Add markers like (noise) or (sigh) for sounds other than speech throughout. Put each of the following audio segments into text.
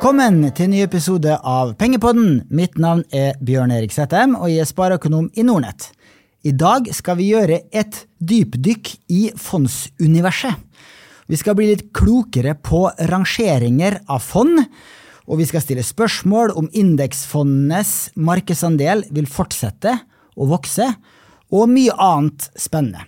Velkommen til en ny episode av Pengepodden. Mitt navn er Bjørn Erik Sættem, og jeg er spareøkonom i Nordnett. I dag skal vi gjøre et dypdykk i fondsuniverset. Vi skal bli litt klokere på rangeringer av fond, og vi skal stille spørsmål om indeksfondenes markedsandel vil fortsette å vokse, og mye annet spennende.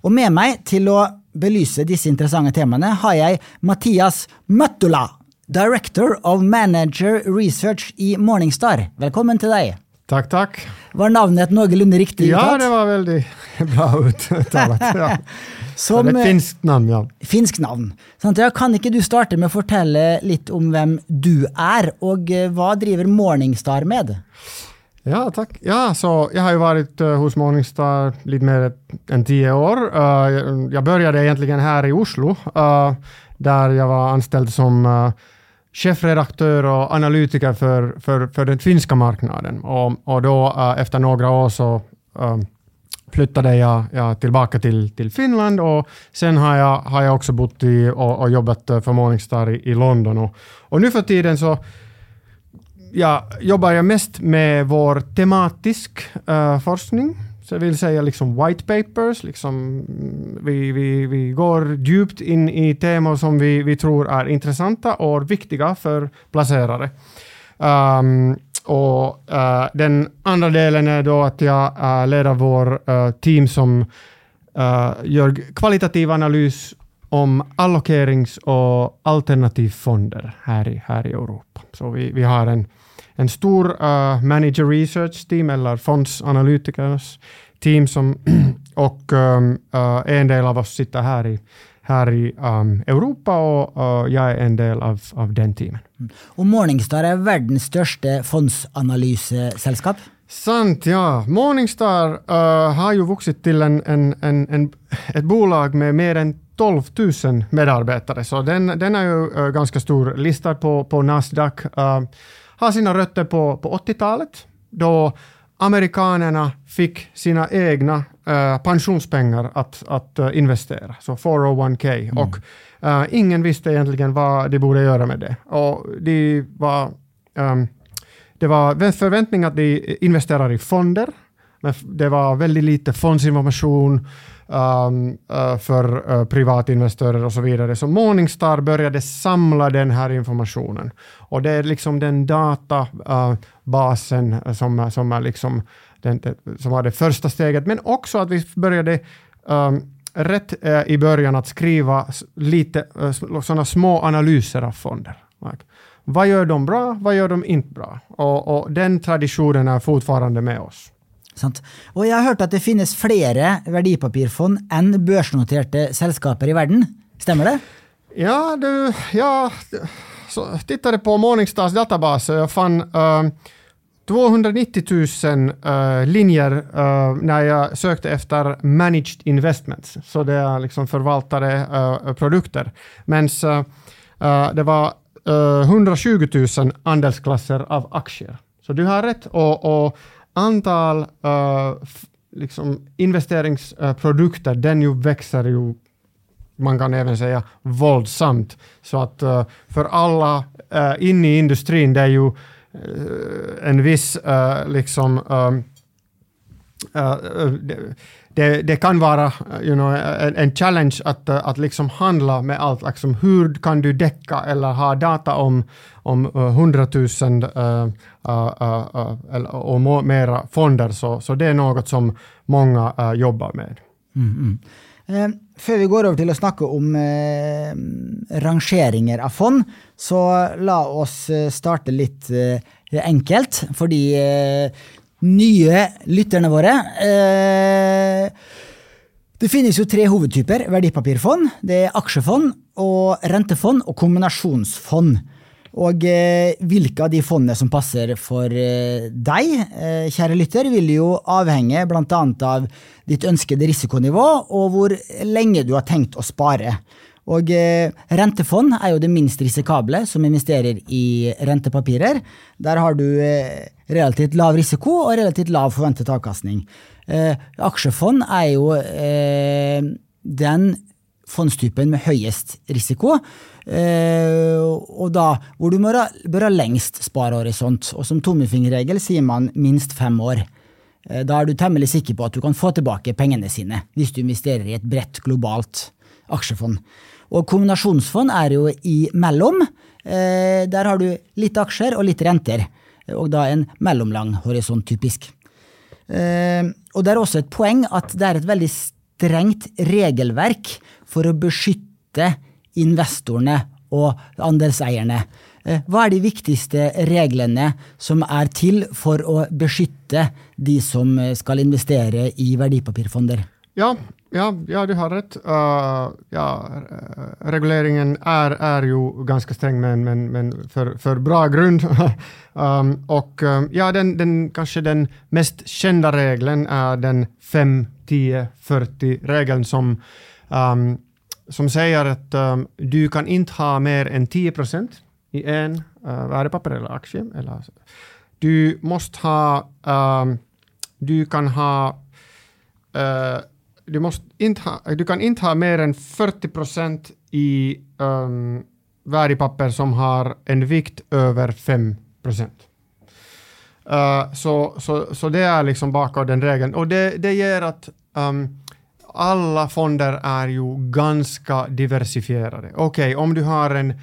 Og med meg til å belyse disse interessante temaene har jeg Mathias Møttula Director of Manager Research i Morningstar. Velkommen til deg. Tack, tack. Var navnet noenlunde riktig Ja, det var väldigt (laughs) bra uttalat. Ja. (laughs) Som, det är eh, ett finskt namn, ja. Finsk navn. Sant, ja, kan ikke du starte med å fortelle litt om hvem du er, og eh, hva driver Morningstar med? Ja, tack. Ja, så jag har ju varit eh, hos Morningstar lite mer än tio år. Jag- jag började egentligen här i Oslo, där jag var anställd som chefredaktör och analytiker för, för, för den finska marknaden. Och, och då eh, efter några år så eh, flyttade jag, jag tillbaka till, till Finland och sen har jag, har jag också bott i och, och jobbat eh, för Morningstar i, i London. Och, och nu för tiden så ja, jobbar jag mest med vår tematisk eh, forskning. Så jag vill säga liksom white papers, liksom, mm, vi, vi, vi går djupt in i teman som vi, vi tror är intressanta och viktiga för placerare. Um, och uh, den andra delen är då att jag uh, leder vår uh, team som gör kvalitativ analys om allokerings och alternativfonder här i, här i Europa. Så vi, vi har en, en stor eh, manager research team eller fondsanalytikers team som (clears throat) och um, eh, en del av oss sitter här i, här i um, Europa och eh, jag är en del av, av den teamen. Og Morningstar er verdens største fondsanalyseselskap. Sant, ja. Morningstar eh, har ju vuxit till en, en, en, en, ett bolag med mer än 12 000 medarbetare, så den, den är ju ganska stor, listad på, på Nasdaq, har sina rötter på, på 80-talet, då amerikanerna fick sina egna eh, pensionspengar att, att eh, investera, så 401k. Och eh, ingen visste egentligen vad de borde göra med det. Och de var ehm, det var förväntning att de investerar i fonder, men det var väldigt lite fondsinformation um, uh, för uh, privatinvesterare och så vidare. Så Morningstar började samla den här informationen. Och det är liksom den databasen uh, uh, som, som, är liksom den, som var det första steget, men också att vi började um, rätt uh, i början att skriva lite uh, sådana små analyser av fonder. Like, vad gör de bra? Vad gör de inte bra? Och, och den traditionen är fortfarande med oss. Sant? Og jeg har hørt at det finnes flere verdipapirfond enn børsnoterte selskaper i verden. Stemmer det? Ja, du, jag så, tittade på Morningstars databas och jag fann uh, 290 000 uh, linjer uh, när jag sökte efter managed investments. Så det är liksom förvaltade eh, produkter. Men eh, det var 120 000 andelsklasser av aktier. Så du har rätt. Och, och antal uh, f- liksom investeringsprodukter, den ju växer ju man kan även säga våldsamt. Så att uh, för alla eh, uh, inne i industrin, det är ju en viss liksom det, det, kan vara you know, en, en challenge att, eh, att liksom handla med allt. Liksom, hur kan du däcka eller ha data om, om 100 000 uh, uh, uh, eller- och mera fonder, så, så det är något som många eh, jobbar med. Mm, Eh, før vi går över till att snakke om eh, rangeringer av fond, så la oss eh, starte litt eh, enkelt Fordi eh, nye lytterne våre. Eh, det finnes jo tre hovedtyper verdipapirfond. Det er aksjefond, og rentefond og kombinasjonsfond. Og eh, hvilke av de fondene som passer for eh, deg, eh, kjære lytter, vil jo avhenge bl.a. av ditt ønskede risikonivå og hvor lenge du har tenkt å spare. Og eh, rentefond er jo det minst risikable som investerer i rentepapirer. Der har du eh, relativt lav risiko og relativt lav forventet avkastning. Eh, aksjefond er jo eh, den fondstypen med høyest risiko. Eh, og da hvor du bør ha, bør ha lengst sparehorisont. Og som tommefingerregel sier man minst fem år. Eh, da er du temmelig sikker på at du kan få tilbake pengene sine hvis du investerer i et bredt, globalt aksjefond. Og kombinasjonsfond er jo imellom. Eh, der har du litt aksjer og litt renter, og da en mellomlang horisont, typisk. Eh, og det er også et poeng at det er et veldig strengt regelverk for å beskytte investorene og andelseierne. Eh, hva er de viktigste reglene som er til for å beskytte de som skal investere i verdipapirfonder? Ja, ja, ja, du har rätt. Uh, ja, eh, regleringen är, är ju ganska sträng, men, men, men för, för bra grund. (laughs) um, och um, ja, den, den, kanske den mest kända regeln är den 5, 10, 40-regeln som, um, som säger att um, du kan inte ha mer än 10 procent i en uh, värdepapper eller aktie. Eller, du måste ha, um, du kan ha uh, du, måste inte ha, du kan inte ha mer än 40 procent i um, värdepapper som har en vikt över 5 procent. Uh, så, så, så det är liksom bakom den regeln. Och det, det ger att um, alla fonder är ju ganska diversifierade. Okej, okay, om du har en,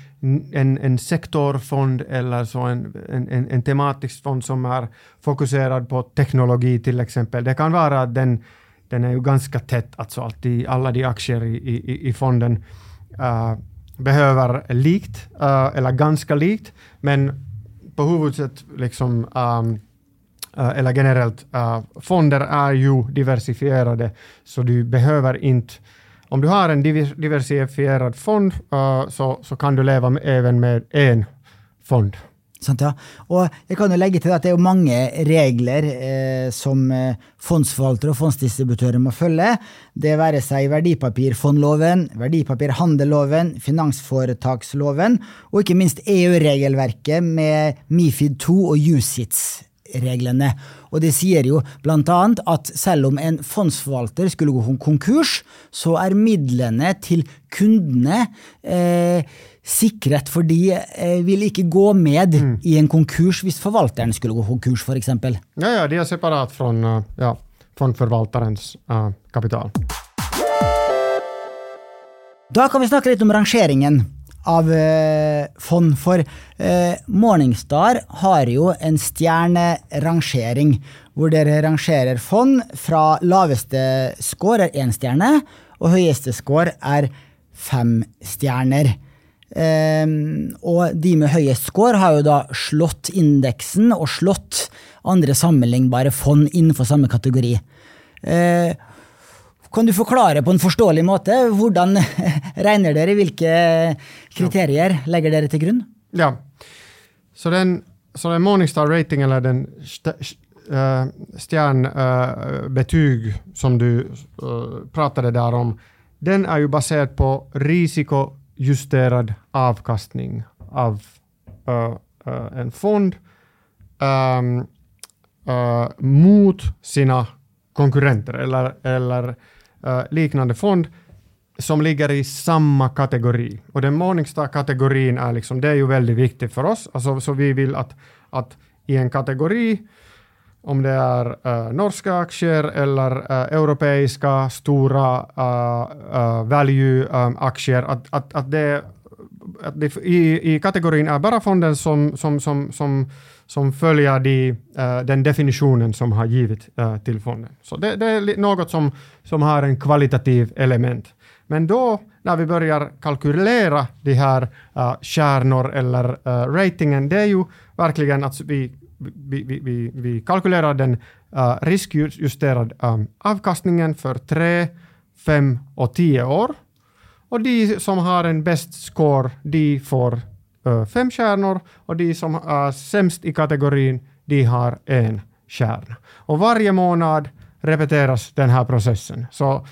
en, en sektorfond eller så en, en, en tematisk fond som är fokuserad på teknologi till exempel, det kan vara att den den är ju ganska tätt, alltså alltid, alla de aktier i, i, i fonden uh, behöver likt, uh, eller ganska likt, men på huvudet liksom um, uh, eller generellt, fonder är ju diversifierade, så du behöver inte om du har en diversifierad fond så, så kan du leva med, även med en fond. Sant, ja. Og jeg kan jo legge til at det er jo mange regler eh, som eh, fondsforvaltere og fondsdistributører må følge. Det være seg verdipapirfondloven, verdipapirhandelloven, finansforetaksloven og ikke minst EU-regelverket med Mifid 2 og USITS-reglene. Og det sier jo blant at selv om en fondsforvalter skulle gå konkurs, så er midlene til kundene eh, sikret, for de eh, vil ikke gå med mm. i en konkurs hvis forvalteren skulle gå konkurs, f.eks. Ja, ja, de er separat fra uh, ja, fondforvalterens uh, kapital. Da kan vi snakke litt om rangeringen av uh, fond, for uh, Morningstar har jo en stjernerangering, hvor dere rangerer fond fra laveste score er én stjerne, og høyeste score er fem stjerner. Um, og de med høyest score har jo da slått indeksen og slått andre sammenlignbare fond innenfor samme kategori. Uh, kan du forklare på en forståelig måte hvordan (laughs) regner dere, hvilke kriterier legger dere til grunn? Ja, så den, så den Morningstar rating, eller den eh, stjärnbetyg eh, som du eh, pratade där om, den är ju baserad på risiko justerad avkastning av uh, uh, en fond um, uh, mot sina konkurrenter eller, eller liknande fond som ligger i samma kategori. Och den Morningstar-kategorin är, liksom, det är ju väldigt viktigt för oss. Alltså, så vi vill att, att i en kategori om det är uh, norska aktier eller uh, europeiska stora eh, uh, value-aktier, att, att, att, det, att det i, i kategorin är bara fonden som, som, som, som, som följer de, den definitionen som har givit till fonden. Så det, det, är något som, som har en kvalitativ element. Men då när vi börjar kalkylera de här uh, kärnor eller uh, ratingen, det är ju verkligen att vi vi, vi, vi, vi kalkylerar den äh, uh, riskjusterade um, ähm, avkastningen för 3, 5 och 10 år. Och de som har en bäst score, de får uh, fem stjärnor och de som är sämst i kategorin, de har en stjärna. Och varje månad repeteras den här processen. Så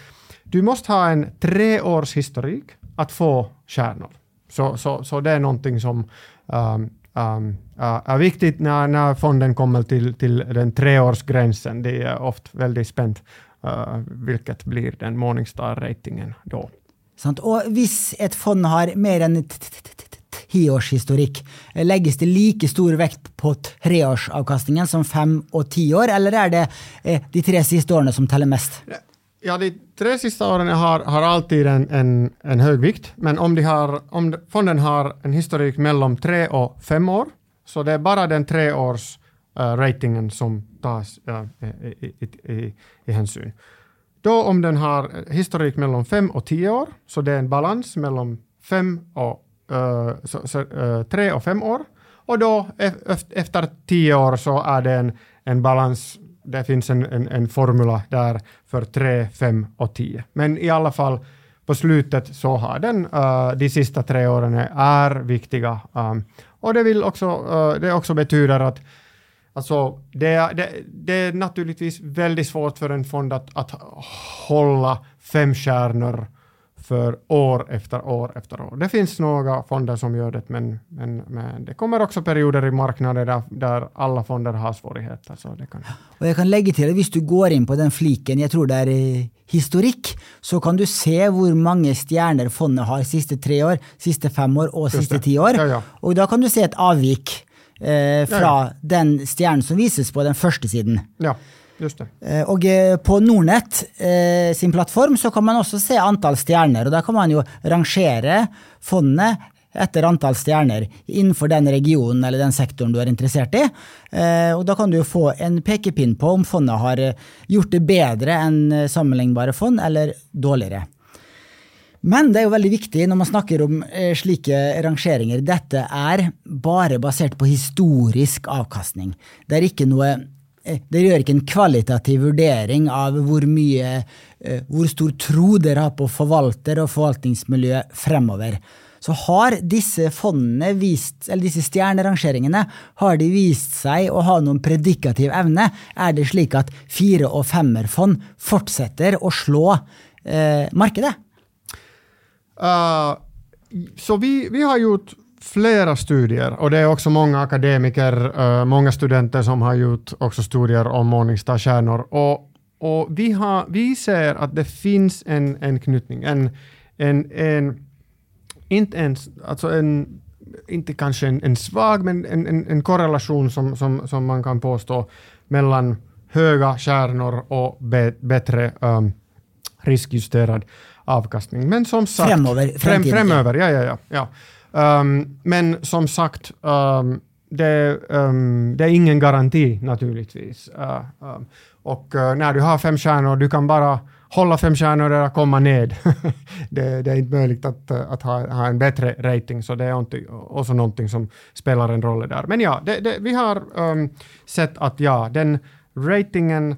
du måste ha en treårshistorik att få stjärnor. Så, så, så det är någonting som um, um, är viktigt när, när fonden kommer till, till den treårsgränsen. Det är ofta väldigt spänt uh, vilket blir den Morningstar-ratingen då. Sant? Og hvis et fond har mer enn t- t- t- t- tiårshistorikk, eh, legges det like stor vekt på treårsavkastningen som fem og ti år, eller er det eh, de tre siste årene som teller mest? Ja, de tre sista åren har, har alltid en, en, en hög vikt, men om, de har, om fonden har en historik mellan tre och fem år, så det är bara den treårs uh, eh, ratingen som tas uh, i, i, i, i hänsyn. Då om den har historik mellan fem och tio år, så det är en balans mellan fem och, uh, så, så, uh, tre och fem år. Och då efter tio år så är det en, en balans, det finns en, en, en formula där för tre, fem och 10. Men i alla fall på slutet så har den uh, de sista tre åren är viktiga. um, och det, vill också, uh, det också betyder att Alltså, det, är- det, det är naturligtvis väldigt svårt för en fond att, att hålla fem stjärnor för år efter år efter år. Det finns några fonder som gör det, men, men, men det kommer också perioder i marknaden där, där alla fonder har svårigheter. Så det kan, Og jeg kan legge til at hvis du går inn på den fliken, jeg tror det eh, historikk, så kan du se hvor mange stjerner fondet har siste tre år, siste fem år og siste det. ti år. Ja, ja. Og da kan du se et avvik eh, fra Ja, den stjernen som vises på den første siden. ja, Eh, og eh, på Nordnett eh, sin plattform så kan man også se antall stjerner, og da kan man jo rangere fondet etter antall stjerner innenfor den regionen eller den sektoren du er interessert i. Eh, Og da kan du få en pekepinn på om fondet har eh, gjort det bedre enn sammanlänkbara sammenlignbare fond, eller dårligere. Men det er jo veldig viktig når man snakker om eh, slike rangeringer. Dette er bare basert på historisk avkastning. Det er ikke noe Eh, dere gjør ikke en kvalitativ vurdering av hvor mye eh, Hvor stor tro dere har på forvalter og forvaltningsmiljøet fremover. Så har disse fondene vist, eller disse stjernerangeringene, har de vist seg å ha noen predikativ evne? Er det slik at fire- og femmerfond fortsetter å slå eh, markedet? Uh, så vi, vi har gjort flera studier och det är också många akademiker, uh, många studenter som har gjort också studier om Morningstar-stjärnor. Och, och vi, har, vi ser att det finns en, en knytning, en, en, en, inte ens, alltså en, inte kanske en, en svag, men en, en, en korrelation som, som, som man kan påstå mellan höga stjärnor och be, bättre um, riskjusterad avkastning. Men som sagt... Frem, framtiden, framöver, ja, ja, ja. ja. Um, men som sagt, um, det, um, det är ingen garanti naturligtvis. Uh, um, och uh, när du har fem stjärnor, du kan bara hålla fem stjärnor eller komma ned. (laughs) det, det är inte möjligt att, eh, att ha, ha en bättre rating, så det är inte- också någonting som spelar en roll där. Men ja, det, det, vi har um, sett att ja, den ratingen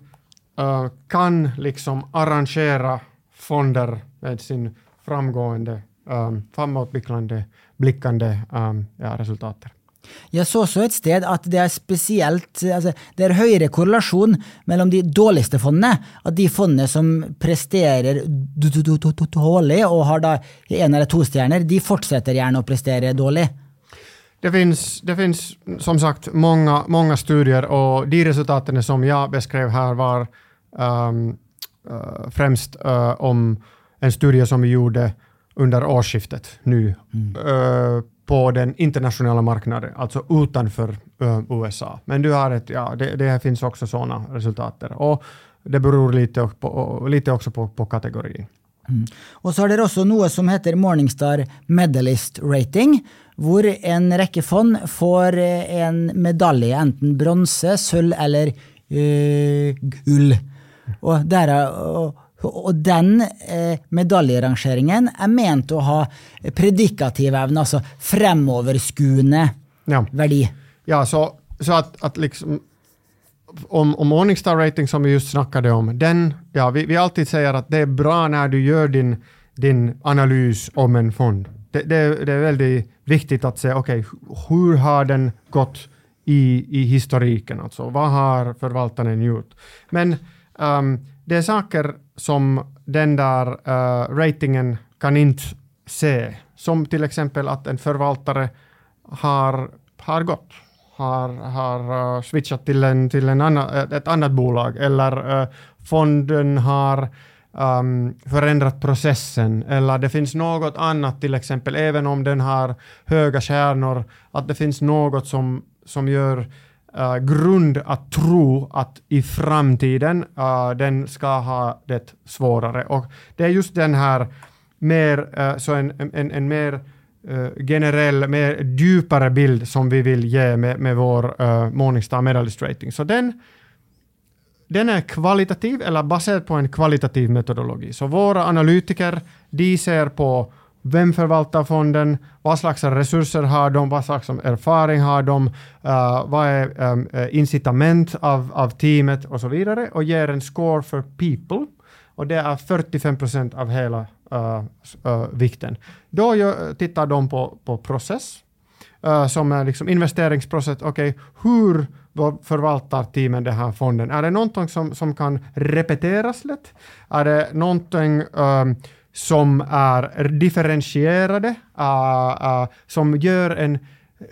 uh, kan liksom arrangera fonder med sin framgående, um, framåtblickande blickande um, ja, resultater. Jeg så også et sted at det er spesielt altså, Det er høyere korrelasjon mellom de dårligste fondene. At de fondene som presterer d- d- d- d- dårlig og har da én eller to stjerner, de fortsetter gjerne å prestere dårlig. Det finns, det finns som sagt många, många studier och de resultaten som jag beskrev här var um, uh, främst uh, om en studie som vi gjorde under årsskiftet nu uh, på den internationella marknaden, alltså utanför uh, USA. Men du har ett, ja, det, det finns också sådana resultat. Och det beror lite, på, lite också på, på kategorin. Og så har dere også noe som heter Morningstar Medalist Rating, hvor en rekke fond får eh, en medalje, enten bronse, sølv eller eh, gull. Og, der er, og, og den eh, medaljerangeringen er ment å ha predikativ evne, altså fremoverskuende Ja. verdi. Ja, så, så att, att liksom, om, om Morningstar rating som vi just snackade om, den, ja, vi, vi alltid säger att det är bra när du gör din, din analys om en fond. Det, det, det är väldigt viktigt att se, okej, hur har den gått i, i historiken, alltså vad har förvaltaren gjort? Men ehm, det är saker som den där uh, ratingen kan inte se, som till exempel att en förvaltare har, har gått, har, har uh, switchat till, en, till en anna, eh, ett, annat bolag eller uh, fonden har um, förändrat processen eller det finns något annat, till exempel även om den har höga kärnor, att det finns något som, som gör uh, grund att tro att i framtiden uh, den ska ha det svårare. Och det är just den här mer, uh, så en, en, en mer generell, mer djupare bild som vi vill ge med, med vår uh, Morningstar Medalist Rating. Så den den är kvalitativ eller baserad på en kvalitativ metodologi. Så våra analytiker, de ser på vem förvaltar fonden, vad slags resurser har de, vad slags erfarenhet har de, uh, vad är um, incitament av, av teamet och så vidare och ger en score för people och det är 45 procent av hela uh, uh, vikten. Då gör, tittar de på, på process, som är liksom investeringsprocess. Okej, okay, hur förvaltar teamen den här fonden? Är det någonting som, som kan repeteras lätt? Är det någonting um, som är differentierade, uh, uh, som gör en,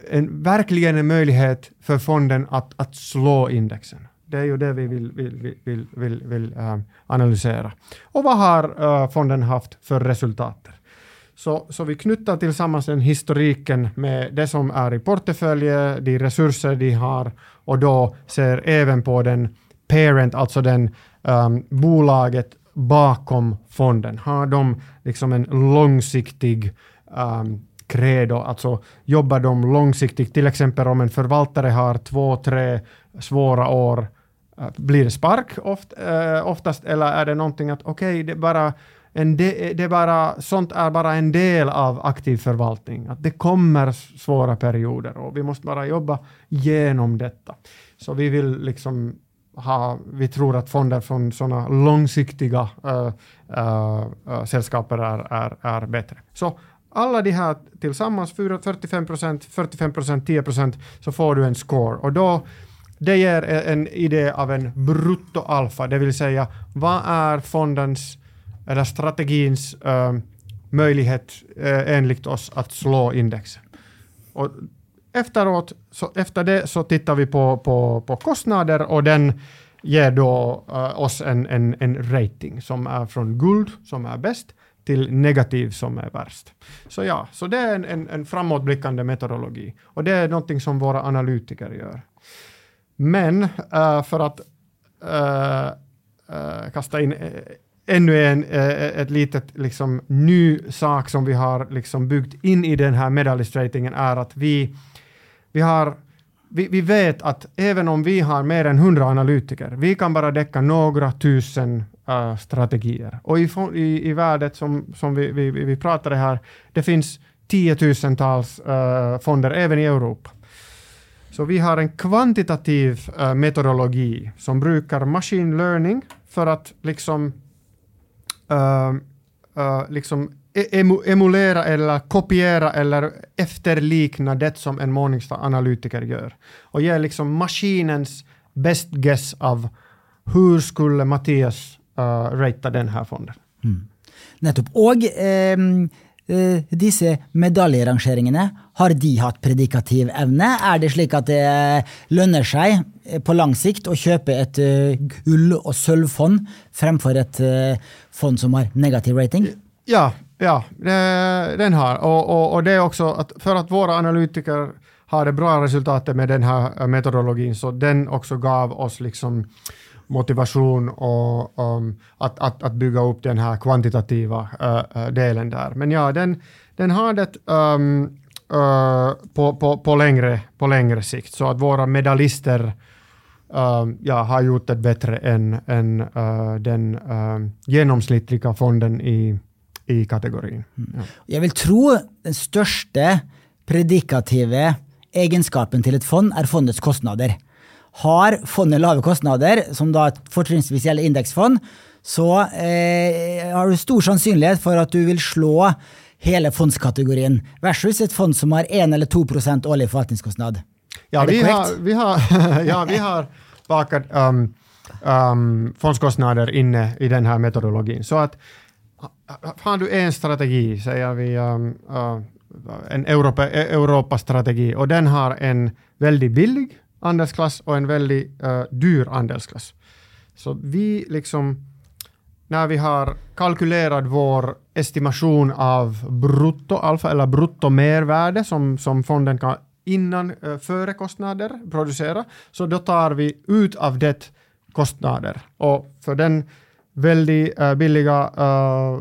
en, verkligen en möjlighet för fonden att, att slå indexen? Det är ju det vi vill, vill, vill, vill, vill uh, analysera. Och vad har eh, fonden haft för resultat? Så, så vi knyter tillsammans den historiken med det som är i portföljen, de resurser de har och då ser även på den parent, alltså den um, bolaget bakom fonden. Har de liksom en långsiktig um, credo, alltså jobbar de långsiktigt, till exempel om en förvaltare har två, tre svåra år, uh, blir det spark oft, uh, oftast, eller är det någonting att okej, okay, det bara en de, det bara, sånt är bara en del av aktiv förvaltning. Att det kommer svåra perioder och vi måste bara jobba genom detta. Så vi vill liksom ha, vi tror att fonder från sådana långsiktiga äh, äh, sällskaper är, är, är bättre. Så alla de här tillsammans, 45 procent, 45 procent, 10 procent, så får du en score. Och då, det ger e, en idé av en bruttoalfa, det vill säga vad är fondens eller strategins äh, möjlighet äh, enligt oss att slå indexet. Och efteråt, så efter det så tittar vi på, på, på kostnader och den ger då uh, oss en, en, en rating som är från guld, som är bäst, till negativ som är värst. Så ja, så det är en, en, en framåtblickande metodologi och det är någonting som våra analytiker gör. Men uh, för att uh, kasta in ännu en eh, ett litet liksom, ny sak som vi har liksom, byggt in i den här medalistratingen är att vi, vi, har, vi, vi vet att även om vi har mer än 100 analytiker, vi kan bara däcka några tusen uh, strategier. Och i, i, i världen som, som vi, vi, vi pratade här, det finns tiotusentals uh, fonder även i Europa. Så vi har en kvantitativ uh, metodologi som brukar machine learning för att liksom uh, uh, liksom emu emulera eller kopiera eller efterlikna det som en Morningstar-analytiker gör och ge liksom maskinens best guess av hur skulle uh, ratea den här fonden. Mm. Nettopp. Og eh, Eh, disse medaljerangeringene, har de hatt predikativ evne? Er det slik at det lønner seg eh, på lang sikt å kjøpe et eh, gull- og sølvfond fremfor et fond som har negativ rating? Ja, ja det, den har. Och, och, och det är också att för att våra analytiker hade bra resultat med den här äh, metodologin, så den också gav oss liksom motivation och um, att, att, att bygga upp den här kvantitativa uh, delen där. Men ja, den, den har det um, uh, på, på, på, längre, på längre sikt, så att våra medaljister Uh, ähm, ja, har gjort det bättre än, än uh, den ähm, genomsnittliga fonden i, i kategorin. Mm. Ja. Jag vill tro den största predikativa egenskapen till ett fond är fondets kostnader. Har fondet lave kostnader, som da fortrinnsvis gjelder indeksfond, så eh, har du stor sannsynlighet for at du vil slå hele fondskategorien, versus et fond som har 1 eller 2 årlig forvaltningskostnad. Ja, vi har, vi har, (laughs) ja, vi har bakat um, um, fondskostnader inne i den här metodologin. Så att har du en strategi, säger vi um, uh, en Europa, e, Europa-strategi, och den har en väldigt billig andelsklass och en väldigt uh, dyr andelsklass. Så vi liksom när vi har kalkylerat vår estimation av brutto alfa eller brutto mervärde som, som fonden kan innan uh, före kostnader producera, så då tar vi ut av det kostnader. Och för den väldigt uh, billiga uh,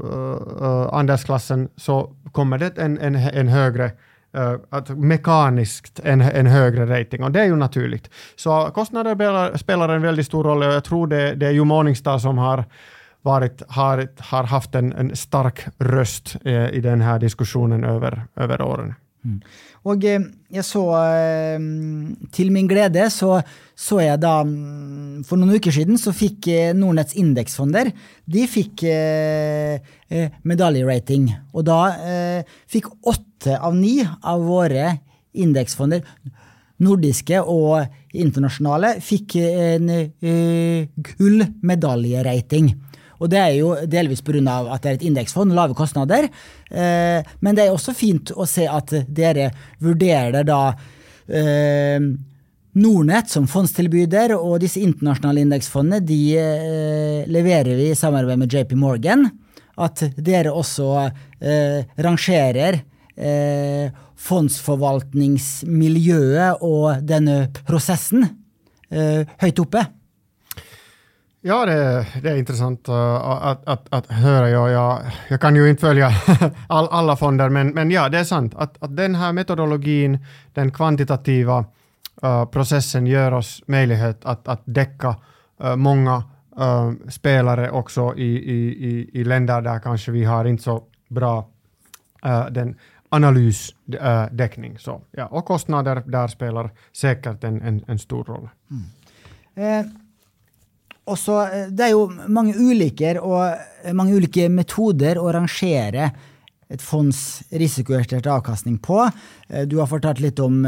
uh, andelsklassen så kommer det en, en, en högre Uh, att mekaniskt en, en högre rating och det är ju naturligt. Så kostnader spelar, spelar en väldigt stor roll och jag tror det, det är ju Morningstar som har varit, har, har haft en, en stark röst eh, i den här diskussionen över, över åren. Mm. Og eh, jeg så eh, Til min glede så, så jeg da mm, For noen uker siden så fikk eh, Nordnetts indeksfonder de fikk medaljerating. Og da fikk åtte av ni av våre indeksfonder, nordiske og internasjonale, fikk en gull medaljerating. Og det er jo delvis pga. at det er et indeksfond, lave kostnader. Eh, men det er også fint å se at dere vurderer da eh, Nordnett som fondstilbyder, og disse internasjonale indeksfondene de eh, leverer vi i samarbeid med JP Morgan. At dere også eh, rangerer eh, fondsforvaltningsmiljøet og denne prosessen eh, høyt oppe. Ja, det, det, är intressant uh, att, att, att höra. Jag, jag, jag kan ju inte följa (laughs) all, alla fonder, men, men ja, det är sant att, att den här metodologin, den kvantitativa uh, processen gör oss möjlighet att, att däcka uh, många uh, spelare också i, i, i, i, länder där kanske vi har inte så bra uh, den analysdäckning. Så, ja, och kostnader där spelar säkert en, en, en stor roll. Mm. Eh, Og så, eh, det er jo mange ulike, og eh, mange ulike metoder å rangere et fonds risikojusterte avkastning på. Eh, du har fortalt litt om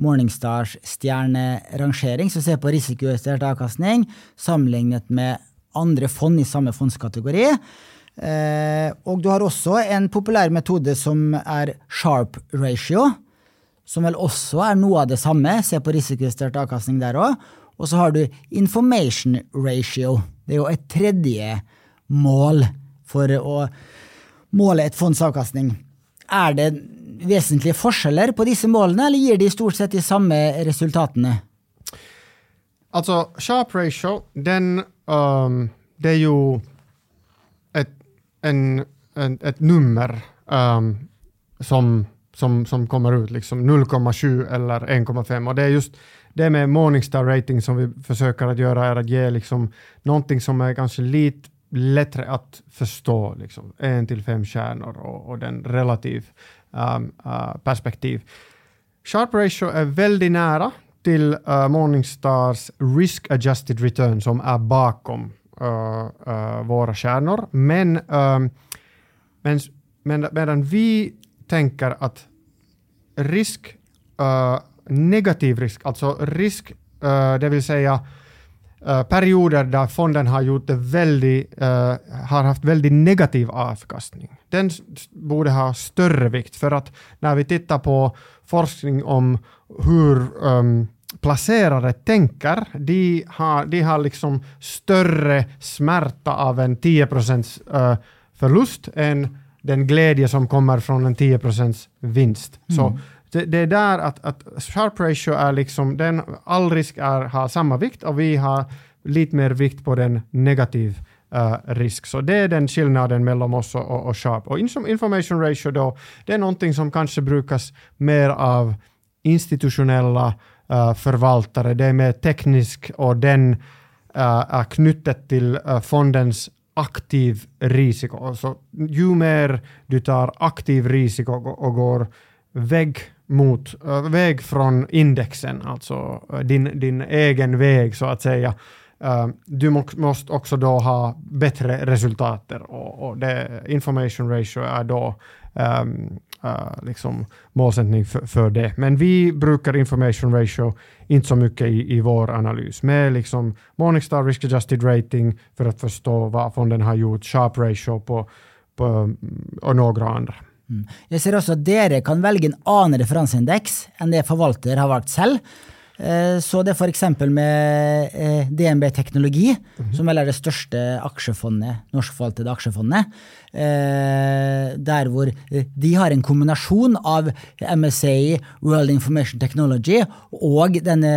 Morningstars stjernerangering, som ser på risikojustert avkastning sammenlignet med andre fond i samme fondskategori. Og du har også en populær metode som er sharp ratio, som vel også er noe av det samme. Se på risikojustert avkastning der òg. Och så har du information ratio. Det är ju ett tredje mål för att måla ett fonds avkastning. Det väsentliga skillnader på dessa målen eller ger de i stort sett de samma resultaten? Alltså, sharp ratio, den um, Det är ju ett en, en, ett nummer um, som, som, som, kommer ut, liksom 0,7 eller 1,5. Och det är just det med Morningstar rating som vi försöker att göra är att ge liksom någonting som är kanske lite lättare att förstå, liksom. en till fem stjärnor och, och den relativ um, uh, perspektiv. Sharp ratio är väldigt nära till uh, Morningstars risk adjusted return som är bakom uh, uh, våra stjärnor. Men, um, men, men medan vi tänker att risk uh, negativ risk, alltså risk, uh, det vill säga uh, perioder där fonden har, gjort det väldigt, uh, eh, har haft väldigt negativ avkastning. Den borde ha större vikt för att när vi tittar på forskning om hur um, placerare tänker, de har, de har liksom större smärta av en 10 uh, förlust än den glädje som kommer från en 10 vinst. Mm. Så det, det är där att, att sharp ratio är liksom, den, all risk är, har samma vikt och vi har lite mer vikt på den negativ uh, risk. Så det är den skillnaden mellan oss och, och, och sharp. Och information ratio då, det är någonting som kanske brukas mer av institutionella uh, förvaltare. Det är mer teknisk och den uh, är knutet till fondens aktiv risiko. Så ju mer du tar aktiv risiko och, och går vägg mot, väg från indexen, alltså din, din egen väg så att säga. Uh, du må, måste också då ha bättre resultat och, och det, information ratio är då um, uh, liksom målsättning för, för, det. Men vi brukar information ratio inte så mycket i, i vår analys. Med liksom Morningstar Risk Adjusted Rating för att förstå vad fonden har gjort, Sharp Ratio på, på, och några andra. Mm. Jeg ser også at dere kan velge en annen referanseindeks enn det forvalter har valgt selv. Eh, så det f.eks. med eh, DNB Teknologi, som vel er det største aksjefondet, norskforvaltede aksjefondet, eh, der hvor de har en kombinasjon av MSA, World Information Technology, og denne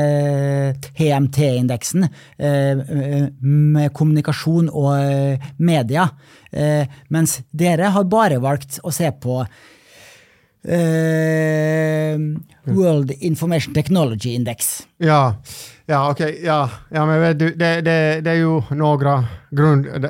HMT-indeksen med kommunikasjon og media. Mens dere har bare valgt å se på Uh, World Information Technology Index. Ja, ja okej. Okay, ja, ja, men vet du, det, det, det är ju några grund uh,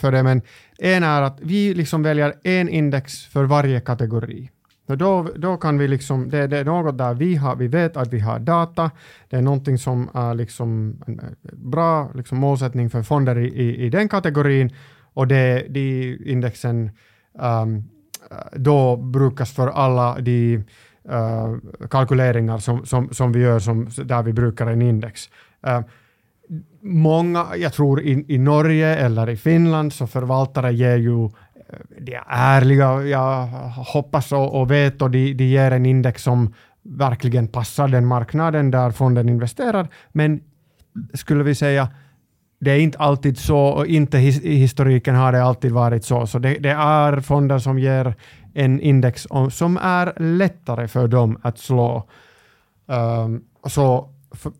för det, men en är att vi liksom väljer en index för varje kategori. Och då, då kan vi liksom, det, det, är något där vi, har, vi vet att vi har data, det är någonting som är liksom en bra liksom målsättning för fonder i, i, i den kategorin och det, de indexen um, Eh, då brukas för alla de uh, kalkyleringar som, som, som vi gör som, där vi brukar en index. Uh, många, jag tror i, i Norge eller i Finland, så förvaltare ger ju de är ärliga, jag hoppas och, och vet, och de, de ger en index som verkligen passar den marknaden där fonden investerar, men skulle vi säga det är inte alltid så och inte i historiken har det alltid varit så. Så det, det är fonder som ger en index som är lättare för dem att slå. Um, så för,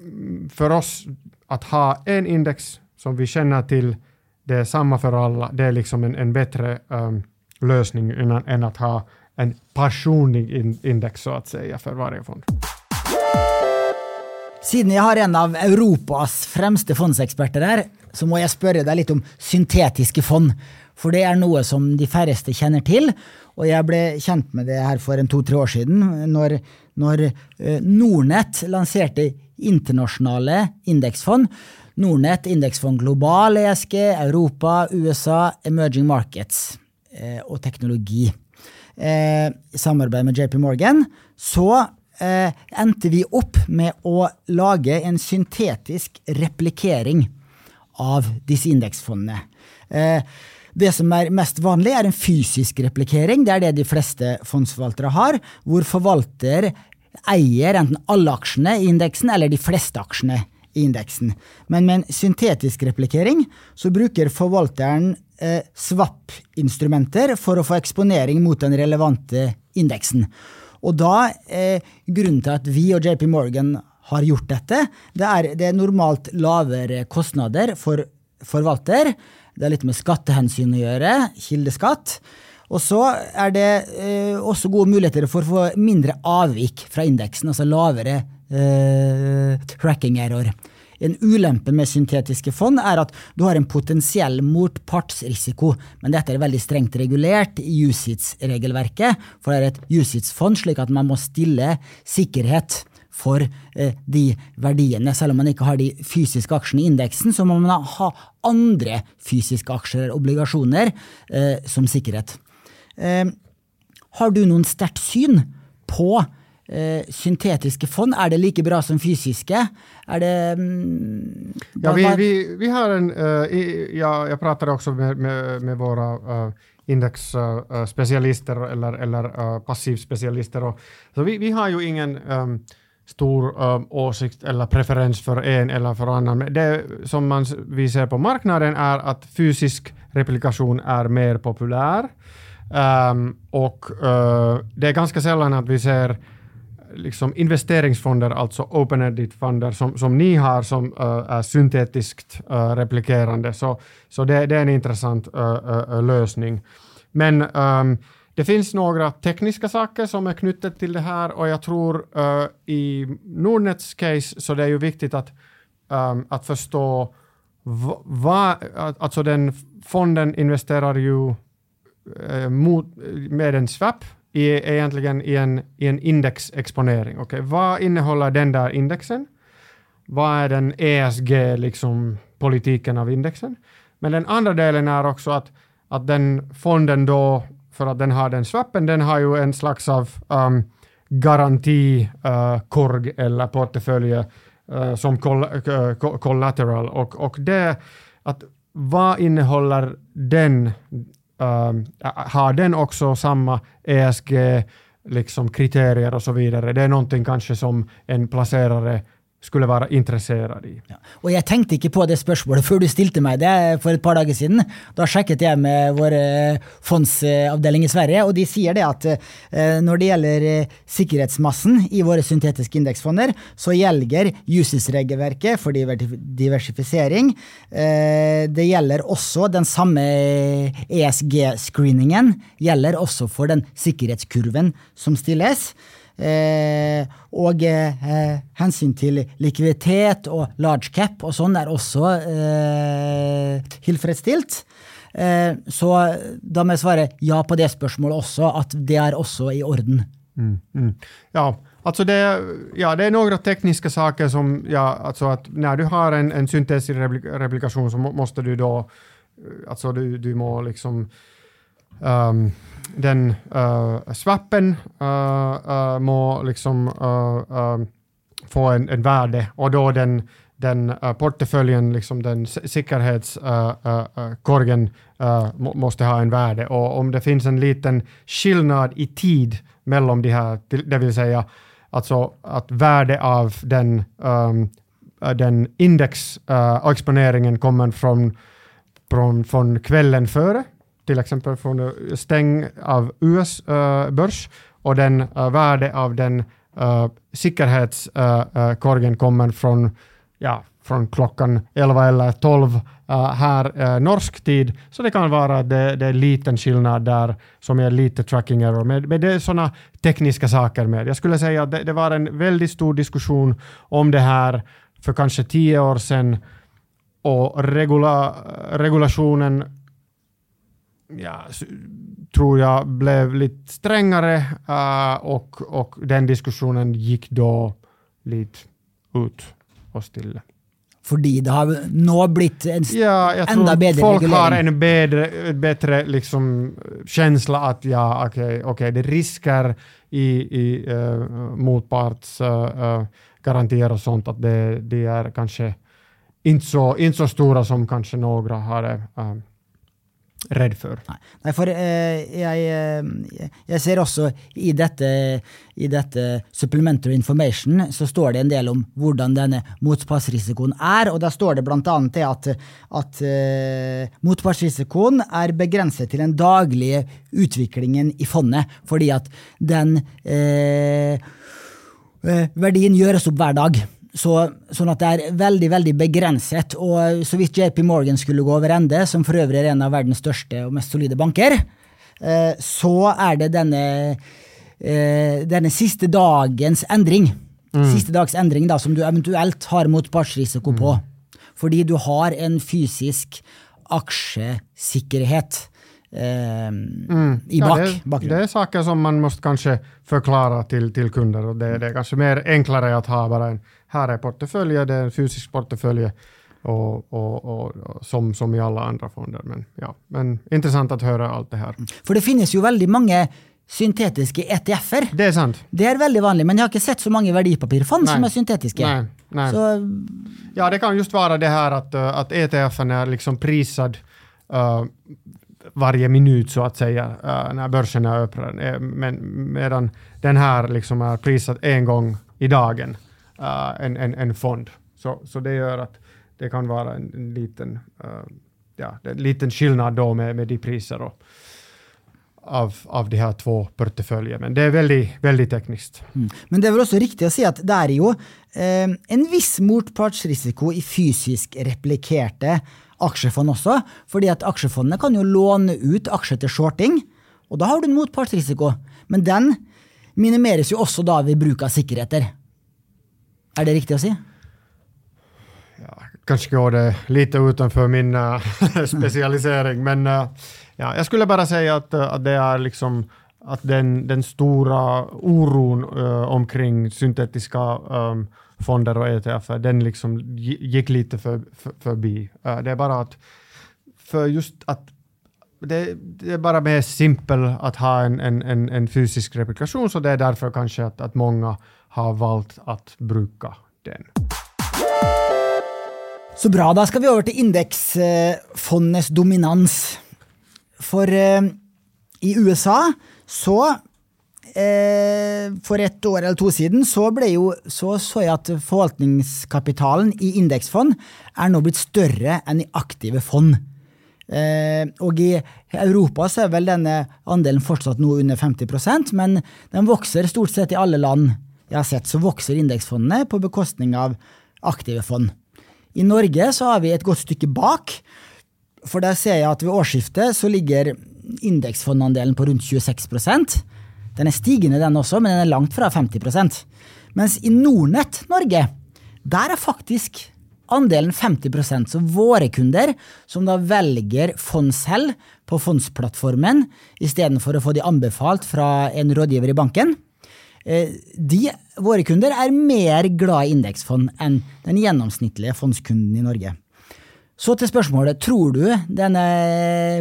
för, oss att ha en index som vi känner till, det är samma för alla, det är liksom en, en bättre um, lösning än, än, att ha en personlig in, index så att säga för varje fond. Siden jeg har en av Europas fremste fondseksperter her, så må jeg spørre deg litt om syntetiske fond. For det er noe som de færreste kjenner til. Og jeg ble kjent med det her for en to-tre år siden, når, når eh, uh, Nordnett lanserte internasjonale indeksfond. Nordnett indeksfond global, ESG, Europa, USA, emerging markets och og teknologi. Eh, I samarbeid med JP Morgan. Så eh, endte vi opp med å lage en syntetisk replikering av disse indeksfondene. Eh, det som er mest vanlig, er en fysisk replikering. Det er det de fleste fondsforvaltere har, hvor forvalter eier enten alle aksjene i indeksen eller de fleste aksjene i indeksen. Men med en syntetisk replikering så bruker forvalteren eh, swap-instrumenter for å få eksponering mot den relevante indeksen. Och då, eh, grunden till att vi och JP Morgan har gjort detta, det är det är normalt lavere kostnader för förvaltare. Det har lite med skattehänsyn att göra, kildeskatt. Och så är det eh, också goda möjligheter för att få mindre avvik från indexen, alltså lavere eh, tracking error. En ulempe med syntetiske fond er at du har en potensiell motpartsrisiko, men dette er veldig strengt regulert i USITS-regelverket, for det er et USITS-fond, slik at man må stille sikkerhet for eh, de verdiene. Selv om man ikke har de fysiske aksjene i indeksen, så må man ha andre fysiske aksjer eller obligasjoner eh, som sikkerhet. Eh, har du noen sterkt syn på eh, syntetiska fond, är det lika bra som fysiska? Är det, mm, ja, vi, vi, vi har en, uh, i, ja, jag pratade också med, med, med våra uh, indexspecialister uh, eller, eller uh, passivspecialister. Och, så vi, vi har ju ingen um, stor um, åsikt eller preferens för en eller för annan. Det som man, vi ser på marknaden är att fysisk replikation är mer populär. Um, och uh, det är ganska sällan att vi ser liksom investeringsfonder, alltså open-ended-fonder som, som ni har som uh, är syntetiskt uh, replikerande. Så, så det, det är en intressant uh, lösning. Men um, det finns några tekniska saker som är knutet till det här och jag tror i Nordnets case så det är ju viktigt att, um, att förstå vad, alltså den fonden investerar ju eh, mot, med en swap i, egentligen i en, i en indexexponering. Okay, vad innehåller den där indexen? Vad är den ESG, liksom politiken av indexen? Men den andra delen är också att, att den fonden då, för att den har den swappen, den har ju en slags av um, garantikorg uh, eller portfölj uh, som coll uh, collateral och, och det att vad innehåller den Uh, har den också samma ESG liksom kriterier och så vidare? Det är någonting kanske som en placerare skulle vara intresserad i. Ja. Och jeg tenkte ikke på det spørsmålet før du stilte meg det for et par dager siden. Da sjekket jeg med vår eh, fondsavdeling i Sverige, og de sier det at eh, når det gjelder säkerhetsmassan sikkerhetsmassen i våre syntetiske indeksfonder, så gjelder USIS-regelverket for diversifisering. Eh, det gjelder også den samme eh, ESG-screeningen gjelder også for den sikkerhetskurven som stilles. Eh, og eh, hensyn til likviditet og large cap og sånn er også eh, tilfredsstilt. Eh, så da må jeg svare ja på det spørsmålet også, at det er også i orden. Mm, mm. Ja, alltså det, ja, det är några tekniska saker som, ja, alltså att när du har en, en syntetisk replikation så måste du då, eh, alltså du, du må liksom um, den eh, uh, swappen uh, eh, uh, eh, må liksom få en, en värde och då den, den portföljen, liksom den säkerhetskorgen må, måste ha en värde. Och om det finns en liten skillnad i tid mellan de här, det vill säga alltså att värde av den, um, den indexexponeringen kommer från, från, från kvällen före till exempel från stäng av US-börs eh, och den uh, värde av den eh, uh, säkerhetskorgen uh, kommer från, ja, från klockan 11 eller 12 uh, här norsk tid. Så det kan vara det, det är en liten skillnad där som är lite tracking error. Men, men det är sådana tekniska saker med. Jag skulle säga att det, det var en väldigt stor diskussion om det här för kanske tio år sedan och regula, regulationen ja, tror jag blev lite strängare uh, och, och den diskussionen gick då lite ut och stilla. Fordi det har nå blitt en ja, jag enda bedre folk regulering. har en bedre, bättre liksom, känsla att ja, okej, okay, okay, det är risker i, i uh, motpartsgarantier uh, och sånt, att det, det är kanske inte så, inte så stora som kanske några har uh, redd for. Nei, for eh, jeg, eh, jeg, ser også i dette, i dette supplementary information så står det en del om hvordan denne motpartsrisikoen er, og da står det bl.a. det at, at eh, motpartsrisikoen er begrenset til den daglige utviklingen i fondet, fordi at den eh, eh verdien gjøres opp hver dag. Så, sånn at det er veldig veldig begrenset. Og så vidt JP Morgan skulle gå over ende, som for øvrig er en av verdens største og mest solide banker, eh, så er det denne, eh, denne siste dagens endring. Mm. Siste dags endring da, som du eventuelt har motpartsrisiko på. Mm. Fordi du har en fysisk aksjesikkerhet. Eh, mm. i bak, ja, det, det, är saker som man måste kanske förklara till, till kunder och det, det är kanske mer enklare att ha bara en här är portföljer, det är en fysisk portfölj och, och, och, och, som, som i alla andra fonder. Men, ja, men intressant att höra allt det här. För det finns ju väldigt många syntetiska ETFer. Det är sant. Det är väldigt vanligt, men jag har inte sett så många värdepapirfond som är syntetiska. Nej, nej. Så, ja, det kan just vara det här att, uh, att ETFen är liksom prisad uh, varje minut så att säga uh, när börsen är öppen, men, medan den här liksom är prisad en gång i dagen uh, en, en, en fond. Så, så det gör att det kan vara en, en liten, uh, ja, en liten skillnad då med, med de priser och, av, av de här två portföljerna. Men det är väldigt, väldigt tekniskt. Mm. Men det är väl också riktigt att säga att det är ju eh, en viss motpartsrisiko i fysiskt replikerade aksjefond också. För att aksjefondene kan ju låna ut aktier till shorting, och då har du en motpartsrisiko. Men den minimeras ju också då vid bruk av säkerheter. Är det riktigt att säga? Ja, kanske går det lite utanför min äh, (laughs) specialisering, men äh, ja, jag skulle bara säga att, eh, att det är liksom att den, den stora oron omkring syntetiska ehm, fonder och ETF, den liksom gick lite för, för, förbi. det är bara att för just att det, det, är bara mer simpelt att ha en, en, en, en, fysisk replikation, så det är därför kanske att, att många har valt att bruka den. Så bra, då ska vi över till indexfondens dominans. För eh, i USA så eh, för ett år eller två sedan så, blev ju så, såg jag att förvaltningskapitalen i indexfond är nu blivit större än i aktiva fond. Eh, och i Europa så är väl denna andelen fortsatt noe under 50 procent, men den växer stort sett i alla land jeg har sett. Så vokser indeksfondene på bekostning av aktive fond. I Norge så har vi et godt stykke bak. For der ser jeg at ved årsskiftet så ligger indeksfondandelen på rundt 26% Den er stigende, den også, men den er langt fra 50% Mens i Nordnett Norge, der er faktisk andelen 50% Så våre kunder, som da velger fond selv på fondsplattformen istedenfor å få de anbefalt fra en rådgiver i banken, Eh, de, våre kunder er mer glad i indeksfond enn den gjennomsnittlige fondskunden i Norge. Så til spørsmålet, tror du denne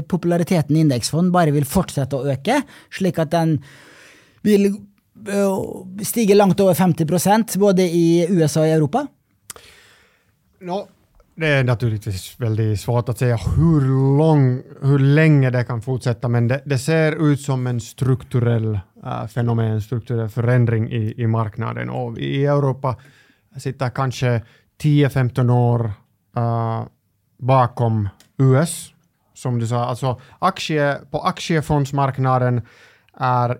populariteten i indeksfond bare vil fortsette å øke, slik at den vil eh, stige langt over 50% både i USA og i Europa? No, det är naturligtvis väldigt svårt att säga hur, lång, hur länge det kan fortsätta, men det, det ser ut som en strukturell äh, fenomen, strukturell förändring i, i marknaden. Och i Europa sitter kanske 10-15 år äh, bakom US, som du sa. Alltså aktie, på aktiefondsmarknaden är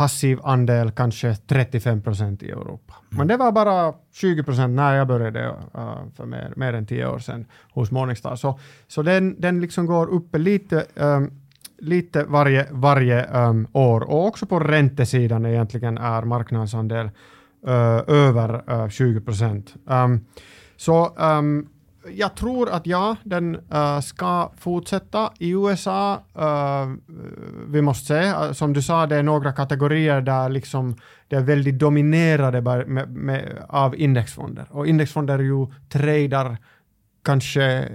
passiv andel kanske 35 procent i Europa. Mm. Men det var bara 20 procent när jag började uh, för mer, mer än tio år sedan hos Morningstar. Så, så den, den liksom går upp lite, um, lite varje, varje um, år och också på räntesidan egentligen är marknadsandel uh, över uh, 20 procent. Um, så um, jag tror att ja, den uh, ska fortsätta. I USA, uh, eh, vi måste se, uh, som du sa, det är några kategorier där liksom det är väldigt dominerade med, med, av indexfonder. Och indexfonder ju tradar kanske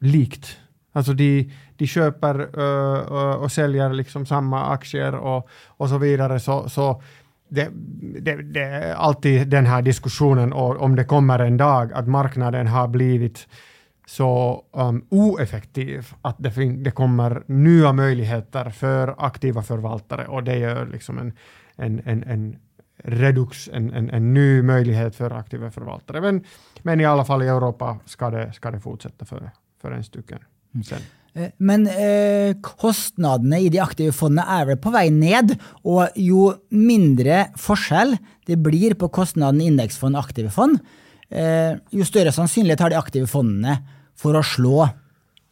likt. Alltså de, de köper och säljer liksom samma aktier och, och så vidare. Så, så det, det, det, är alltid den här diskussionen om det kommer en dag att marknaden har blivit så um, oeffektiv att det, det kommer nya möjligheter för aktiva förvaltare och det gör liksom en, en, en, en redux, en, en, en ny möjlighet för aktiva förvaltare. Men, men i alla fall i Europa ska det, ska det fortsätta för, för en stycken sen. Eh, men eh, kostnadene i de aktive fondene er vel på vei ned, og jo mindre forskjell det blir på kostnaden i indeksfond og aktive fond, eh, jo større sannsynlighet har de aktive fondene for å slå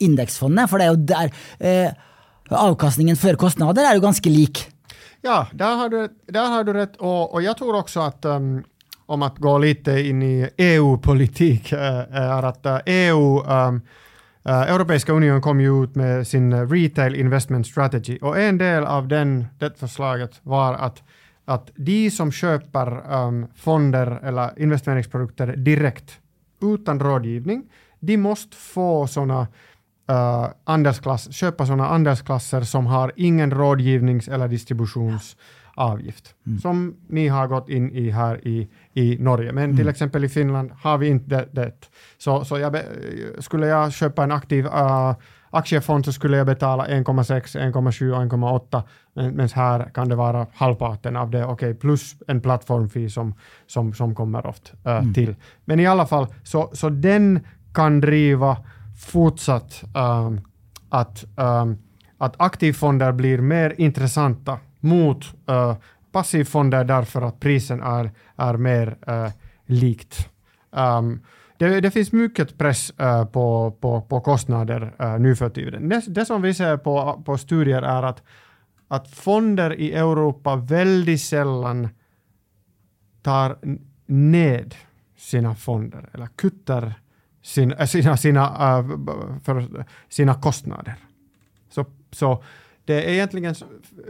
indeksfondene. For det er jo der eh, avkastningen før kostnader er jo ganske lik. Ja, där har du, där har du rätt. Och, och jag tror också att um, om att gå lite in i EU-politik, är eh, att EU eh, um, Uh, Europeiska unionen kom ju ut med sin eh, Retail Investment Strategy och en del av den, det förslaget var att, att de som köper um, fonder eller investeringsprodukter direkt utan rådgivning, de måste få såna uh, andelsklass, köpa sådana andelsklasser som har ingen rådgivnings eller distributions distributionsavgift, mm. som ni har gått in i här i i Norge. Men mm. till exempel i Finland har vi inte det. Så, så jag be, skulle jag köpa en aktiv uh, aktiefond så skulle jag betala 1,6, 1,7 och 1,8 men, men här kan det vara halvparten av det, okay, plus en plattformfee som, som, som kommer ofta uh, mm. till. Men i alla fall, så, så den kan driva fortsatt um, att, um, att aktivfonder blir mer intressanta mot eh, uh, passivfonder därför att prisen är, är mer uh, likt. Um, det, det, finns mycket press uh, på, på, på kostnader uh, nu för tiden. Det, det, som vi ser på, på studier är att, att fonder i Europa väldigt sällan tar ned sina fonder eller kuttar sin, sina, sina, uh, för sina kostnader. Så, så det är egentligen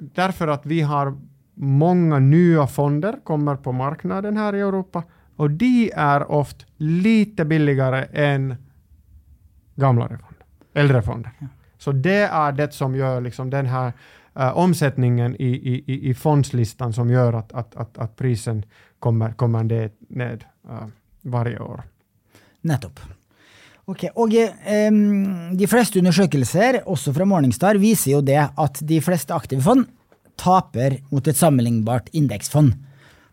därför att vi har många nya fonder kommer på marknaden här i Europa och de är ofta lite billigare än gamla fonder, äldre fonder. Ja. Så det är det som gör liksom den här uh, omsättningen i, i, i fondslistan som gör att, att, att, att prisen kommer, kommer ned, ned uh, varje år. Nettopp. Ok, og um, De fleste undersøkelser, også fra Morningstar, viser jo det at de fleste aktive fond taper mot et sammenlignbart indeksfond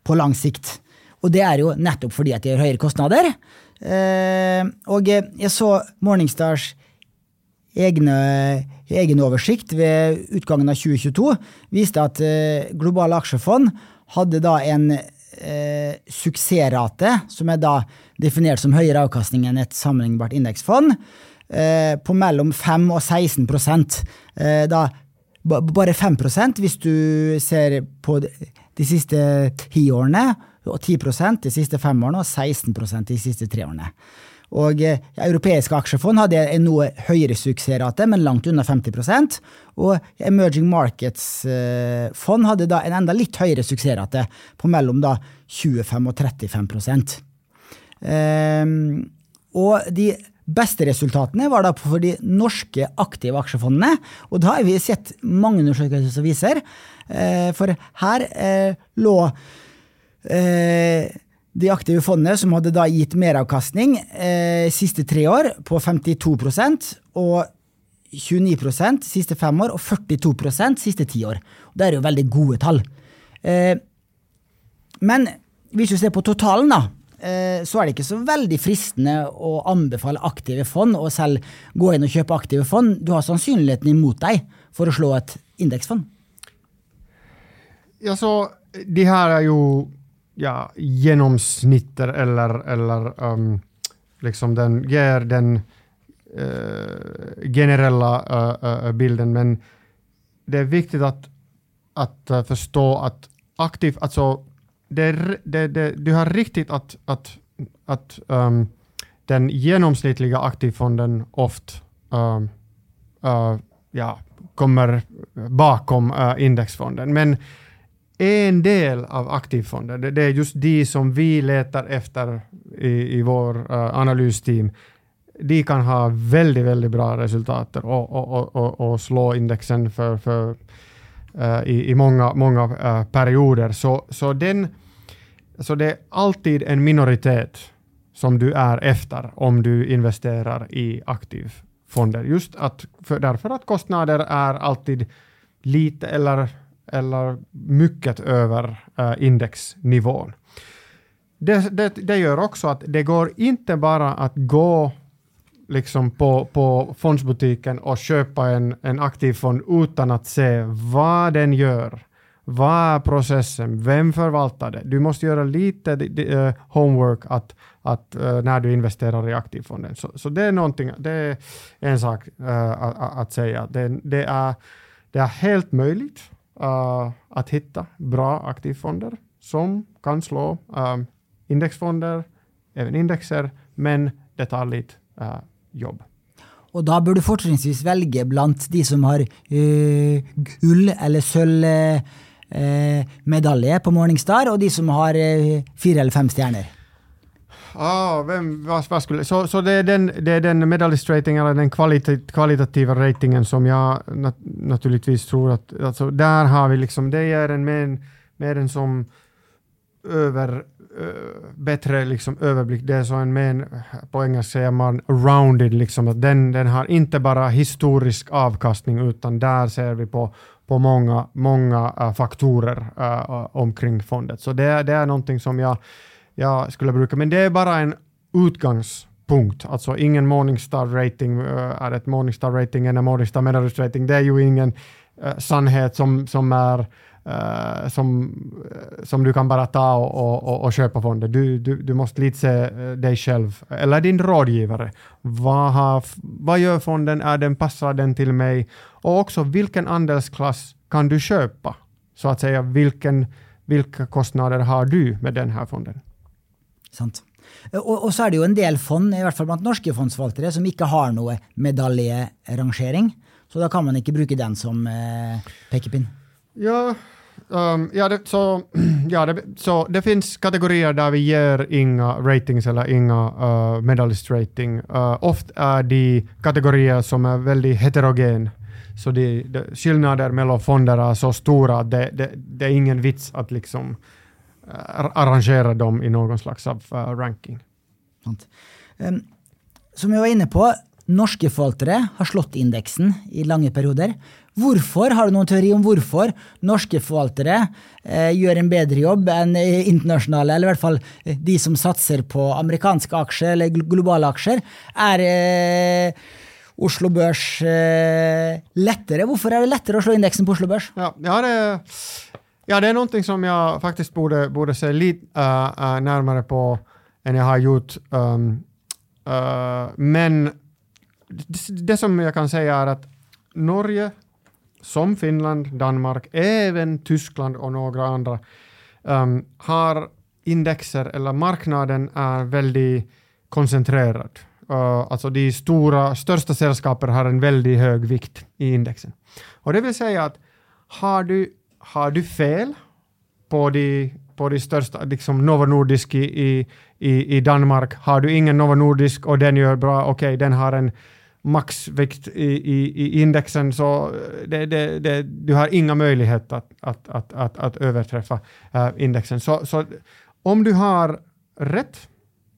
på lang sikt. Og det er jo nettopp fordi at de har høyere kostnader. Eh, og jeg så Morningstars egne, egen oversikt ved utgangen av 2022 viste at eh, globale aksjefond hadde da en eh, suksessrate, som er da definert som høyere avkastning enn et sammenlignbart indeksfond, eh, på mellom 5 og 16 eh, da bare 5% hvis du ser på de siste ti årene, og 10% de siste fem årene, og 16% de siste tre årene. Og eh, Europeiske aksjefond hadde en noe høyere suksessrate, men langt under 50 Og Emerging Markets-fond eh, hadde da en enda litt høyere suksessrate, på mellom da 25 og 35 eh, Og de beste resultatene var da for de norske aktive aksjefondene. Og da har vi sett mange undersøkelser som viser, uh, for her eh, lå eh, de aktive fondene som hadde da gitt meravkastning eh, siste tre år på 52% og 29 siste fem år og 42% siste ti år. Det er jo veldig gode tall. Eh, men hvis du ser på totalen, da, eh, så er det ikke så veldig fristende å anbefale aktive fond og selv gå inn og kjøpe aktive fond. Du har sannsynligheten imot deg for å slå et indeksfond. Ja, så de her er jo ja, genomsnittet eller, eller um, liksom den ger den uh, generella uh, uh, bilden. Men det är viktigt att, att förstå att aktiv, alltså det, det, det, du har riktigt att, att, att um, den genomsnittliga aktivfonden ofta um, ja, kommer bakom indexfonden. Men en del av aktivfonder, det, det, är just de som vi letar efter i, i vår uh, analysteam, de kan ha väldigt, väldigt bra resultat och, och, och, och, slå indexen för, för, uh, i, i många, många uh, perioder. Så, så, den, så det är alltid en minoritet som du är efter om du investerar i aktivfonder. Just att, för, därför att kostnader är alltid lite eller eller mycket över uh, indexnivån. Det, det, det, gör också att det går inte bara att gå liksom på, på fondsbutiken och köpa en, en aktiv fond utan att se vad den gör. Vad är processen? Vem förvaltar det? Du måste göra lite uh, homework att, att, uh, när du investerar i aktivfonden. Så, så det, är det är en sak uh, att, att, säga. Det, det, är, det är helt möjligt uh, att hitta bra aktivfonder som kan slå uh, indexfonder, även indexer, men det tar lite uh, jobb. Och då bör du fortsättningsvis välja bland de som har eh, uh, guld eller sølvmedalje uh, på Morningstar, och de som har uh, eller fem stjärnor. Ah, vem, vad, vad skulle, så så det, är den, det är den medalist rating, eller den kvalit kvalitativa ratingen som jag nat naturligtvis tror att, alltså där har vi liksom, det är en mer, mer en som över, bättre liksom överblick, det är så en mer, på engelska säger man rounded, liksom, att den, den har inte bara historisk avkastning, utan där ser vi på, på många, många äh, faktorer äh, omkring fondet. Så det, det är någonting som jag jag skulle bruka, men det är bara en utgångspunkt. Alltså ingen Morningstar-rating uh, eh, är ett Morningstar-rating eller Morningstar Medalist-rating. Det är ju ingen uh, sannhet som, som är Uh, som, som du kan bara ta och, och, och köpa från det. Du, du, du måste lite se dig själv, eller din rådgivare. Vad, har, vad gör fonden? Är den, passar den till mig? Och också vilken andelsklass kan du köpa? Så att säga, vilken, vilka kostnader har du med den här fonden? Sant. Og, og, så er det jo en del fond, i hvert fall blant norske fondsforvaltere, som ikke har noe medaljerangering. Så da kan man ikke bruke den som eh, pekepinn. Ja, um, ja, det, så, (clears throat) ja det, så det finns kategorier där vi ger inga ratings eller inga eh, uh, medalist rating. Uh, eh, ofta är de kategorier som är väldigt heterogen. Så de, de, skillnader mellan fonder är så stora att det, det, det är ingen vits att liksom arrangera dem i någon slags av uh, ranking. Um, som jag var inne på, norske forvaltere har slått indeksen i lange perioder. Hvorfor? Har du noen teori om hvorfor norske forvaltere eh, gjør en bedre jobb enn internasjonale, eller i hvert fall eh, de som satser på amerikanske aksjer eller globale aksjer? Er eh, Oslo Børs eh, lettere? Hvorfor er det lettere å slå indeksen på Oslo Børs? Ja, ja, det, ja, det är någonting som jag faktiskt borde, borde se lite uh, uh, närmare på än jag har gjort. Um, uh, men det, det, som jag kan säga är att Norge, som Finland, Danmark, även Tyskland och några andra, um, har indexer, eller marknaden är väldigt koncentrerad. Uh, alltså de stora, största sällskapen har en väldigt hög vikt i indexen. Och det vill säga att har du har du fel på de, på de största, liksom Novo Nordisk i, i, i Danmark, har du ingen Novo Nordisk och den gör bra, okej, okay, den har en maxvikt i, i, i indexen, så eh, det, det, det, du har inga möjligheter att, att, att, att, att överträffa äh, indexen. Så, så om du har rätt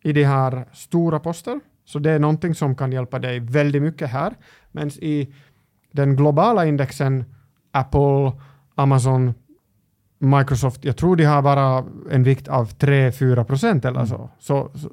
i de här stora poster, så det är någonting som kan hjälpa dig väldigt mycket här, men i den globala indexen, Apple, Amazon, Microsoft, jag tror de har bara en vikt av 3-4 procent eller så. Mm. så. Så,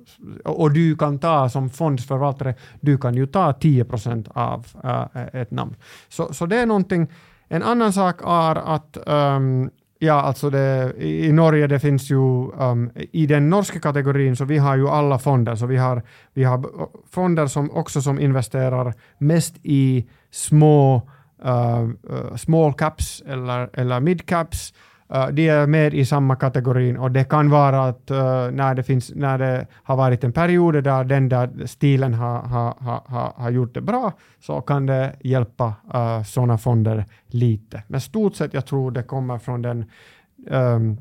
Och du kan ta som fondsförvaltare, du kan ju ta 10 procent av äh, ett namn. Så, så det är någonting. En annan sak är att um, Ja, alltså det, i, Norge det finns ju, um, i den norska kategorin så vi har ju alla fonder, så vi har, vi har fonder som också som investerar mest i små Uh, uh, small caps eller, eller mid caps. Uh, de är med i samma kategorin och det kan vara att uh, när, det finns, när det har varit en period där den där stilen har, har, har, har gjort det bra så kan det hjälpa uh, sådana fonder lite. Men stort sett jag tror det kommer från den um,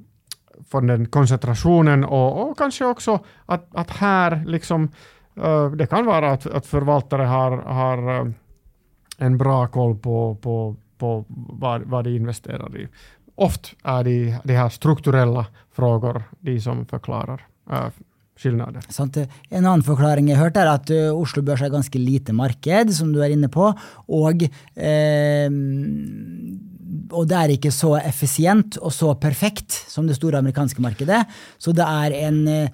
från den koncentrationen och, och kanske också att, att här liksom uh, det kan vara att, att förvaltare har, har um, en bra koll på, på, på vad, vad de investerar i. Ofta är det de här strukturella frågor de som förklarar äh, skillnader. Sant. Eh, en annan förklaring jag hört är att uh, Oslo Børs är ganska lite marked, som du är inne på. och eh, och det är inte så effektivt och så perfekt som det stora amerikanska marknaden. Så det är en eh,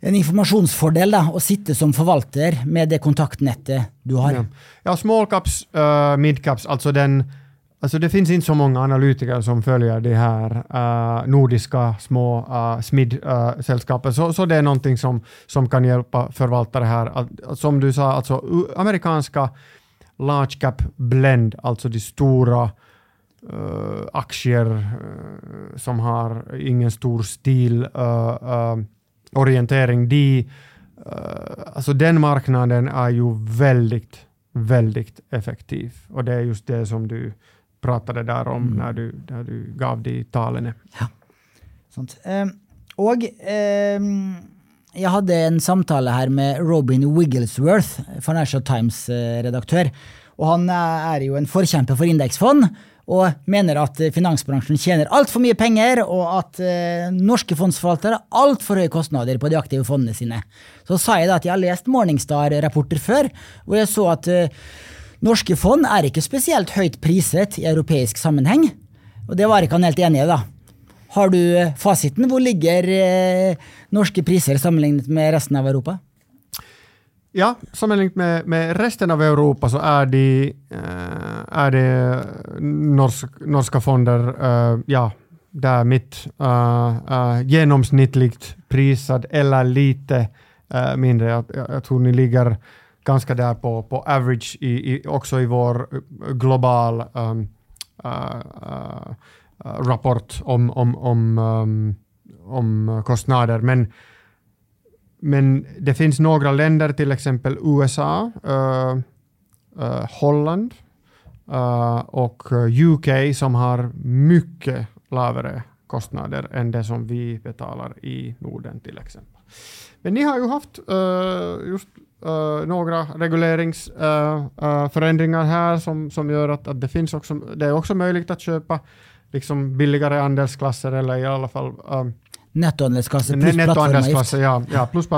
en informationsfördel da, å sitte som forvalter med det kontaktnettet du har. Ja, ja small caps, uh, mid caps, alltså den Alltså det finns inte så många analytiker som följer de här uh, nordiska små eh, uh, SMID-sällskapen, uh, så, så det är någonting som, som kan hjälpa förvaltare här. Som du sa, alltså amerikanska large cap blend, alltså de stora uh, aktier uh, som har ingen stor stil, uh, orientering, de, uh, alltså den marknaden är ju väldigt, väldigt effektiv. Och det är just det som du pratade där om mm. när, du, när du gav de talen. Ja, sånt. Um, och um, jag hade en samtale här med Robin Wigglesworth, Financial Times-redaktör. Och han är ju en förkämpe för indexfond og mener at eh, finansbransjen tjener altfor mye penger, og at eh, norske fondsforvaltere har altfor høye kostnader på de aktive fondene sine. Så sa jeg da at jeg har lest Morningstar-rapporter før, hvor jeg så at eh, norske fond er ikke spesielt høyt priset i europeisk sammenheng. Og det var ikke han helt enig i, da. Har du eh, fasiten? Hvor ligger eh, norske priser sammenlignet med resten av Europa? Ja, sammanlagt med, med resten av Europa så är det, äh, är det norsk, norska fonder, äh, ja, där mitt äh, genomsnittligt prisad eller lite mindre. Jag, jag, tror ni ligger ganska där på, på average i, i också i vår global um, rapport om, om, om, um, om kostnader. Men men det finns några länder, till exempel USA, uh, eh, uh, eh, Holland uh, och UK, som har mycket lägre kostnader än det som vi betalar i Norden till exempel. Men ni har ju haft just några reguleringsförändringar här som, som gör att, att det finns också, det är också möjligt att köpa liksom billigare andelsklasser eller i alla fall Nettoandelsklasse plus plattformavgift. Ja, ja, plus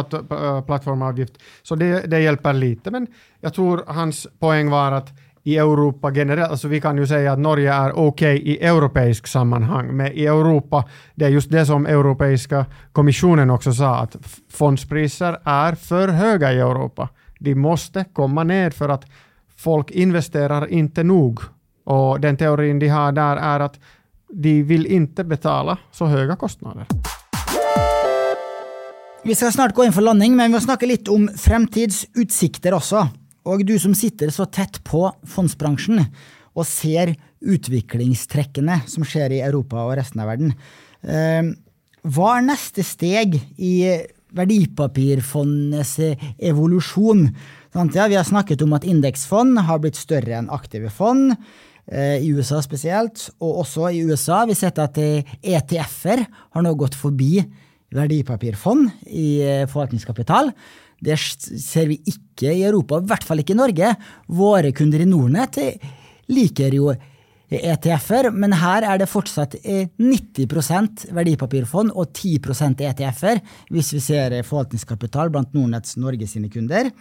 plattformavgift. Så det, det hjälper lite, men jag tror hans poäng var att i Europa generellt, alltså vi kan ju säga att Norge är okej okay i europeisk sammanhang, men i Europa, det är just det som Europeiska kommissionen också sa, att fondspriser är för höga i Europa. De måste komma ner för att folk investerar inte nog. Och den teorin de har där är att de vill inte betala så höga kostnader. Vi ska snart gå in för landning, men vi må snakke litt om fremtidsutsikter også. Og du som sitter så tett på fondsbransjen og ser utviklingstrekkene som skjer i Europa og resten av verden. Eh, hva er neste steg i verdipapirfondenes evolusjon? Ja, vi har snakket om at indeksfond har blitt større enn aktive fond. Eh, I USA spesielt, og også i USA. Vi har sett at ETF-er eh, har nå gått forbi verdipapirfond i eh, forvaltningskapital. Det ser vi ikke i Europa, i hvert fall ikke i Norge. Våre kunder i Nordnett liker jo ETF-er, men her er det fortsatt eh, 90 verdipapirfond og 10 ETF-er, hvis vi ser eh, forvaltningskapital blant Nordnetts Norge sine kunder.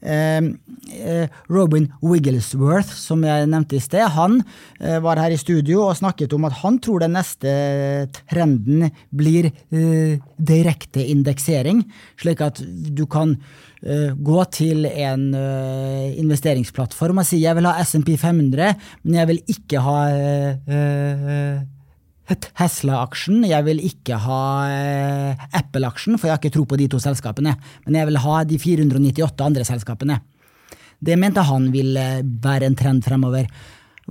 Ehm, eh, Robin Wigglesworth, som jeg nevnte i sted, han eh, var her i studio og snakket om at han tror den neste eh, trenden blir eh, direkte indeksering, slik at du kan eh, gå til en eh, investeringsplattform og si jeg vil ha SMP 500, men jeg vil ikke ha Tesla-aksjen. Jeg vil ikke ha eh, Apple-aksjen, for jeg har ikke tro på de to selskapene. Men jeg vil ha de 498 andre selskapene. Det mente han vil eh, være en trend fremover.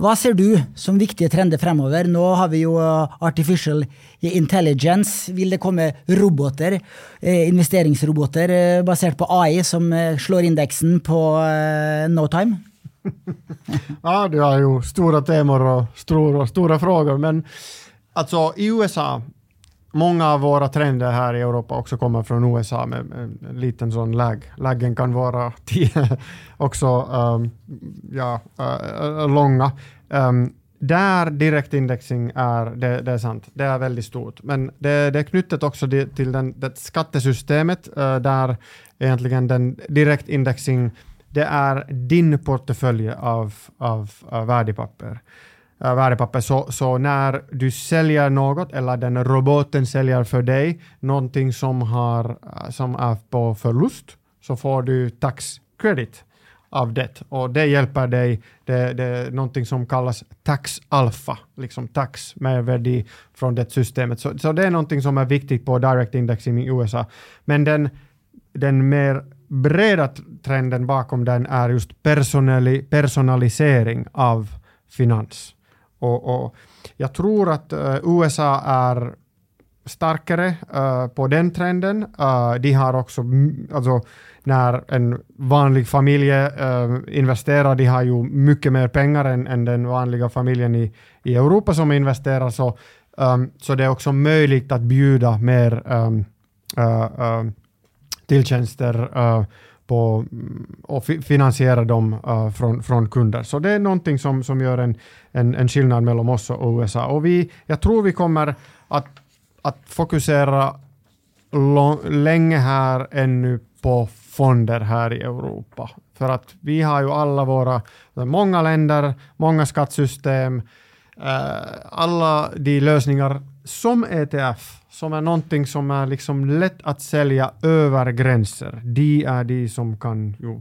Hva ser du som viktige trender fremover? Nå har vi jo eh, artificial intelligence. Vil det komme roboter, eh, investeringsroboter basert på AI, som slår indeksen på no time? (laughs) ja, du har jo store temaer og store, store frågor, men Alltså i USA, många av våra trender här i Europa också kommer från USA med, en liten sån lag. Laggen kan vara (laughs) också um, ja, uh, långa. Um, där direktindexing är, det, det, är sant, det är väldigt stort. Men det, det är knutet också till den, det skattesystemet uh, där egentligen den direktindexing, det är din portfölj av, av av värdepapper Äh, värdepapper. Så, så när du säljer något eller den roboten säljer för dig någonting som, har, äh, som är på förlust så får du tax credit av det och det hjälper dig. Det, det är någonting som kallas tax alfa, liksom tax med värde från det systemet. Så, så det är någonting som är viktigt på direct indexing i USA. Men den, den mer breda trenden bakom den är just personali, personalisering av finans. Och, och jag tror att uh, USA är starkare uh, på den trenden. Uh, de har också, alltså, när en vanlig familj investerar, de har ju mycket mer pengar än, än den vanliga familjen i, i Europa som investerar, så, um, så det är också möjligt att bjuda mer um, uh, tilltjänster på, och finansiera dem uh, från, från kunder. Så det är någonting som, som gör en, en, en skillnad mellan oss och USA. Och vi, jag tror vi kommer att, att fokusera länge här ännu på fonder här i Europa. För att vi har ju alla våra, många länder, många skattsystem, uh, alla de lösningar som ETF som är någonting som är liksom lätt att sälja över gränser. De är de som kan ju, uh,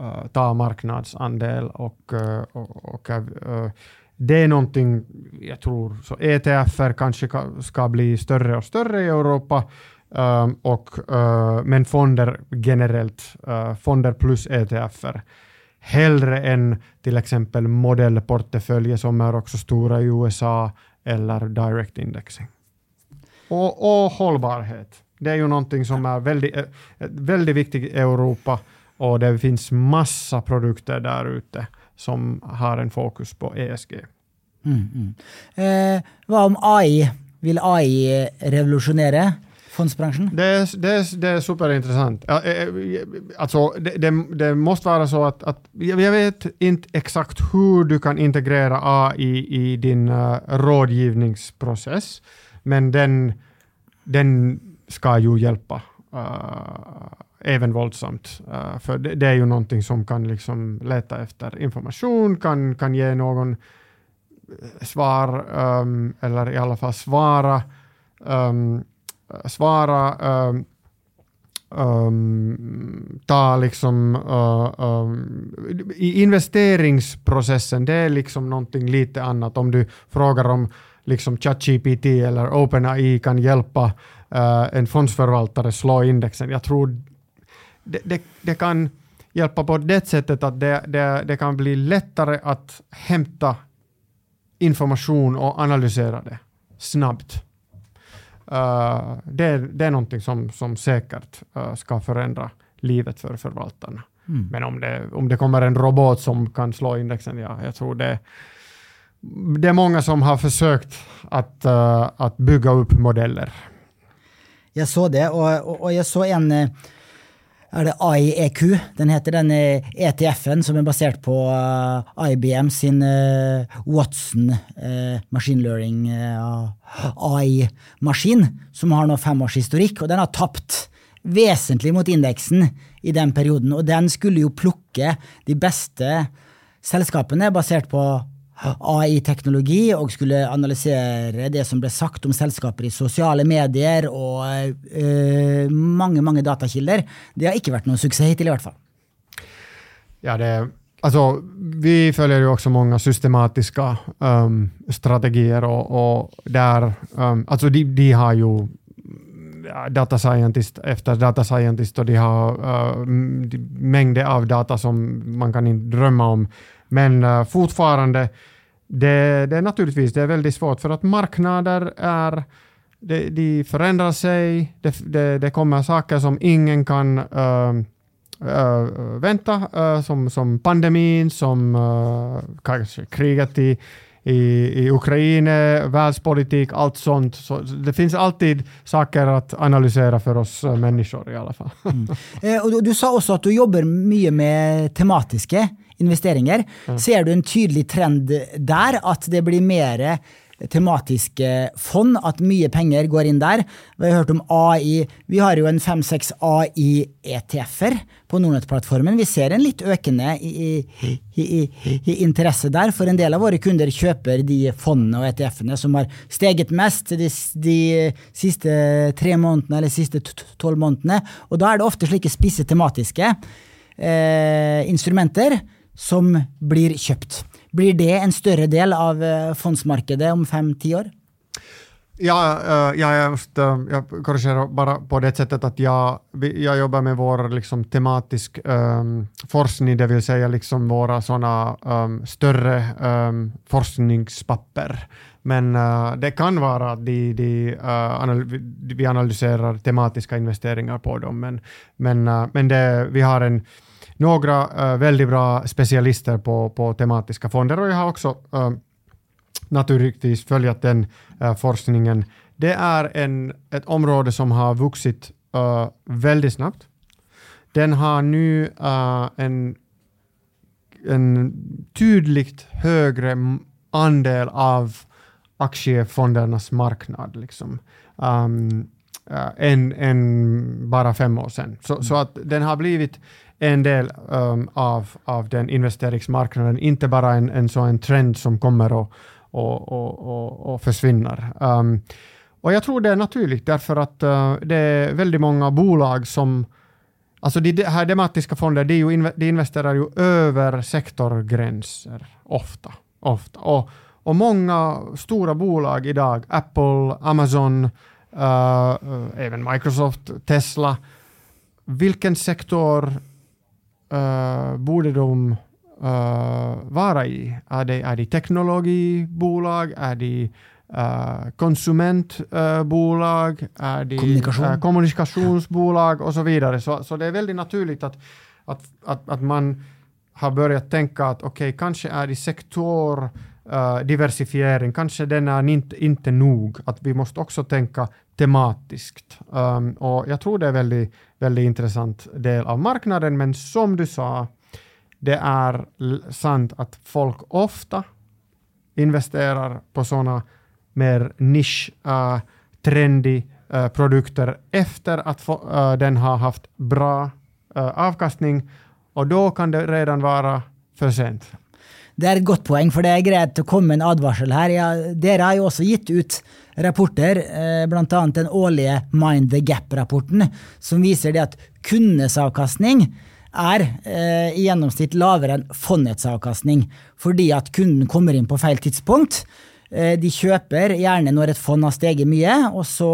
eh, ta marknadsandel och, uh, och, uh, det är någonting jag tror, så ETFer kanske ska bli större och större i Europa, um, och, men fonder generellt, fonder plus ETFer, hellre än till exempel modellportföljer som är också stora i USA eller direct indexing. Och, och hållbarhet. Det är ju någonting som är väldigt, eh, väldigt viktigt i Europa och det finns massa produkter där ute som har en fokus på ESG. Mm, mm. Eh, vad om AI? Vill AI revolutionera fondsbranschen? Det är, det är, det är superintressant. Eh, alltså, det, det, det, måste vara så att, att, jag vet inte exakt hur du kan integrera AI i din uh, rådgivningsprocess, men den den ska ju hjälpa uh, även våldsamt. Uh, för det, det, är ju någonting som kan liksom leta efter information, kan, kan ge någon äh, svar, um, eller i alla fall svara, um, svara um, um, ta liksom uh, um, i investeringsprocessen, det är liksom någonting lite annat. Om du frågar om liksom ChatGPT eller OpenAI kan hjälpa uh, en fondsförvaltare slå indexen. Jag tror det, det, det, kan hjälpa på det sättet att det, det, det kan bli lättare att hämta information och analysera det snabbt. Uh, det, det är någonting som, som säkert uh, ska förändra livet för förvaltarna. Mm. Men om det, om det kommer en robot som kan slå indexen, ja, jag tror det, det är många som har försökt att, uh, att bygga upp modeller. Jag såg det och, och, och jag såg en eh, är det AIEQ, den heter den eh, ETFen som är baserad på uh, IBM sin uh, Watson uh, Machine Learning AI-maskin som har nå fem års historik och den har tappat väsentligt mot indexen i den perioden och den skulle ju plocka de bästa sällskapen baserat på AI-teknologi och skulle analysera det som blev sagt om sällskaper i sociala medier och uh, eh, många, många datakilder. Det har inte varit någon succé hittills i alla fall. Ja, det, alltså, vi följer ju också många systematiska um, strategier och, och där, um, alltså de, de har ju data scientist efter data scientist och de har uh, mängder av data som man kan inte drömma om men uh, fortfarande, det, det är naturligtvis det är väldigt svårt för att marknader är de, de förändrar sig, det, det, det kommer saker som ingen kan uh, uh, vänta, uh, som, som pandemin, som kanske kriget i, i, i Ukraina, världspolitik, allt sånt. Så det finns alltid saker att analysera för oss människor i alla fall. (laughs) Mm. och du, du, sa också att du jobbar mycket med tematiska investeringar. Mm. Ser du en tydlig trend där, att det blir mer tematiske fond, att mycket pengar går in där. Vi har hört om AI, vi har ju en 5-6 AI-ETF-er på Nordnet-plattformen. Vi ser en litt økende i, i, i, i, intresse där, för en del av våra kunder köper de fondene och ETFerna som har steget mest de, de siste tre månaderna eller de siste tolv månaderna. Och då är det ofte slike spisse tematiska eh, instrumenter som blir köpt. Blir det en större del av eh, fondsmarknaden om fem, tio år? Ja, eh, jag, just, eh, jag korrigerar bara på det sättet att jag, jag jobbar med vår liksom, tematisk um, forskning, det vill säga liksom våra såna um, större um, forskningspapper. Men uh, det kan vara att de, de, anal vi analyserar tematiska investeringar på dem, men, men, men det, vi har en några uh, väldigt bra specialister på, på tematiska fonder och jag har också uh, naturligtvis följt den uh, forskningen. Det är en, ett område som har vuxit uh, väldigt snabbt. Den har nu en, en tydligt högre andel av aktiefondernas marknad liksom, um, än, än bara fem år sedan. Så, mm. så att den har blivit en del um, av, av den investeringsmarknaden, inte bara en, en sån trend som kommer och, och, och, och, försvinner. Um, och jag tror det är naturligt därför att uh, det är väldigt många bolag som Alltså de här tematiska fonder, de, ju de investerar ju över sektorgränser ofta. ofta. Och, och många stora bolag idag, Apple, Amazon, uh, uh även Microsoft, Tesla, vilken sektor uh, borde de uh, vara i? Är det, är det teknologibolag? Är det uh, konsumentbolag? är det Kommunikation. kommunikationsbolag och så vidare? Så, så det är väldigt naturligt att, att, att, att man har börjat tänka att okej, okay, kanske är det sektor Uh, diversifiering, kanske den är inte, inte nog, att vi måste också tänka tematiskt. Um, och jag tror det är väldigt, väldigt intressant del av marknaden, men som du sa, det är sant att folk ofta investerar på sådana mer nisch, uh, trendy uh, produkter efter att få, uh, äh, den har haft bra avkastning och då kan det redan vara för sent. Det er et godt poeng, for det er greit å komme med en advarsel her. Ja, dere har jo også gitt ut rapporter, eh, bl.a. den årlige Mind the Gap-rapporten, som viser det at kundenes avkastning er eh, i gjennomsnitt lavere enn fondets avkastning, fordi at kunden kommer inn på feil tidspunkt. Eh, de kjøper gjerne når et fond har steget mye, og så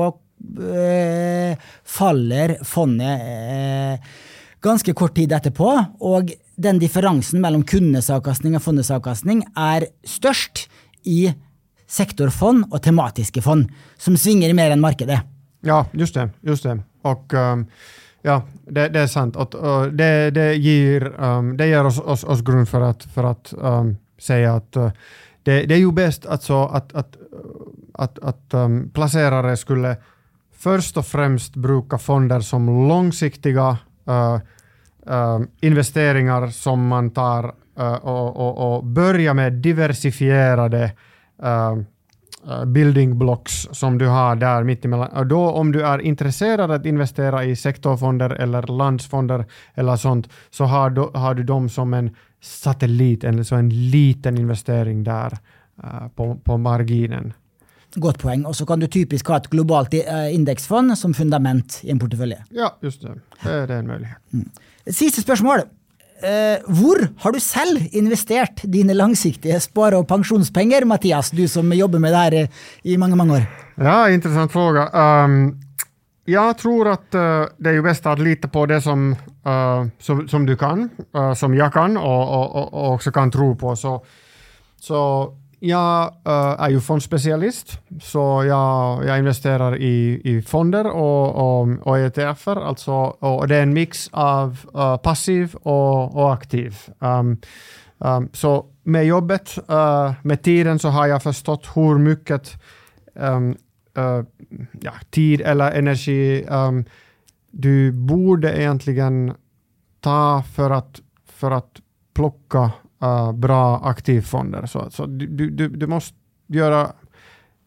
eh, faller fondet eh, ganske kort tid etterpå. og den differansen mellom kundenes avkastning og fondens avkastning er størst i sektorfond och tematiska fond, som svingar mer än markedet. Ja, just det. Just det. Och um, ja, det, det, är sant. Och, och det, det, ger, um, det ger oss, oss, oss grund för att, för att um, säga att uh, det, det, är ju bäst alltså att, att, att, att um, placerare skulle först och främst bruka fonder som långsiktiga uh, uh, investeringar som man tar uh, och, och, och börjar med diversifierade uh, building blocks som du har där mittemellan. Då om du är intresserad att investera i sektorfonder eller landsfonder eller sånt, så har du, har du dem som en satellit, eller så en liten investering där uh, på, på marginen. Godt poeng. Og så kan du typisk ha et globalt indeksfond som fundament i en portefølje. Ja, just det. Det, det er en mulighet. Mm. Siste spørsmål. Eh, hvor har du selv investert dine langsiktige spare- og pensjonspenger, Mathias, du som jobber med det her i mange, mange år? Ja, intressant fråga. Um, jag tror att uh, det är ju bäst att lita på det som, uh, som, som, du kan, uh, som jag kan och, och, och, också kan tro på. Så, så jag uh, är ju fondspecialist, så jag, jag investerar i, i fonder och, och, och ETFer, alltså, och det är en mix av uh, passiv och, och aktiv. Um, um, så med jobbet, uh, med tiden, så har jag förstått hur mycket um, ja, tid eller energi um, du borde egentligen ta för att, för att plocka uh, bra aktivfonder. Så, så du, du, du måste göra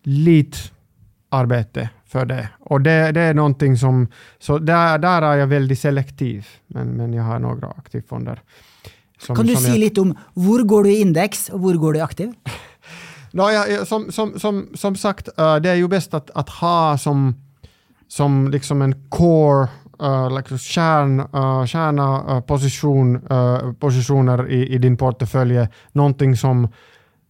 lite arbete för det. Och det, det är någonting som... Så där, där är jag väldigt selektiv, men, men jag har några aktivfonder. Som, kan du säga lite om var går du i index och var går du aktiv? (laughs) no, ja, som, som, som, som sagt, uh, det är ju bäst att, att ha som, som liksom en core uh, kärn, eh, uh, kärna uh, position, uh, eh, positioner i, i, din portfölj, någonting som,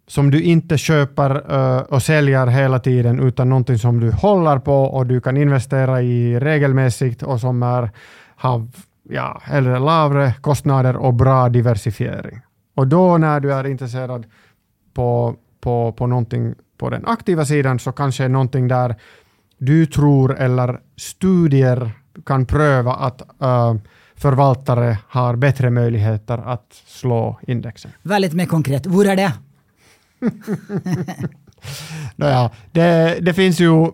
som du inte köper uh, och säljer hela tiden, utan någonting som du håller på och du kan investera i regelmässigt och som är, har ja, eller lägre kostnader och bra diversifiering. Och då när du är intresserad på, på, på någonting på den aktiva sidan så kanske någonting där du tror eller studier kan pröva att uh, förvaltare har bättre möjligheter att slå indexen. Väldigt mer konkret, var är det? (laughs) (laughs) Naja, det, det finns ju,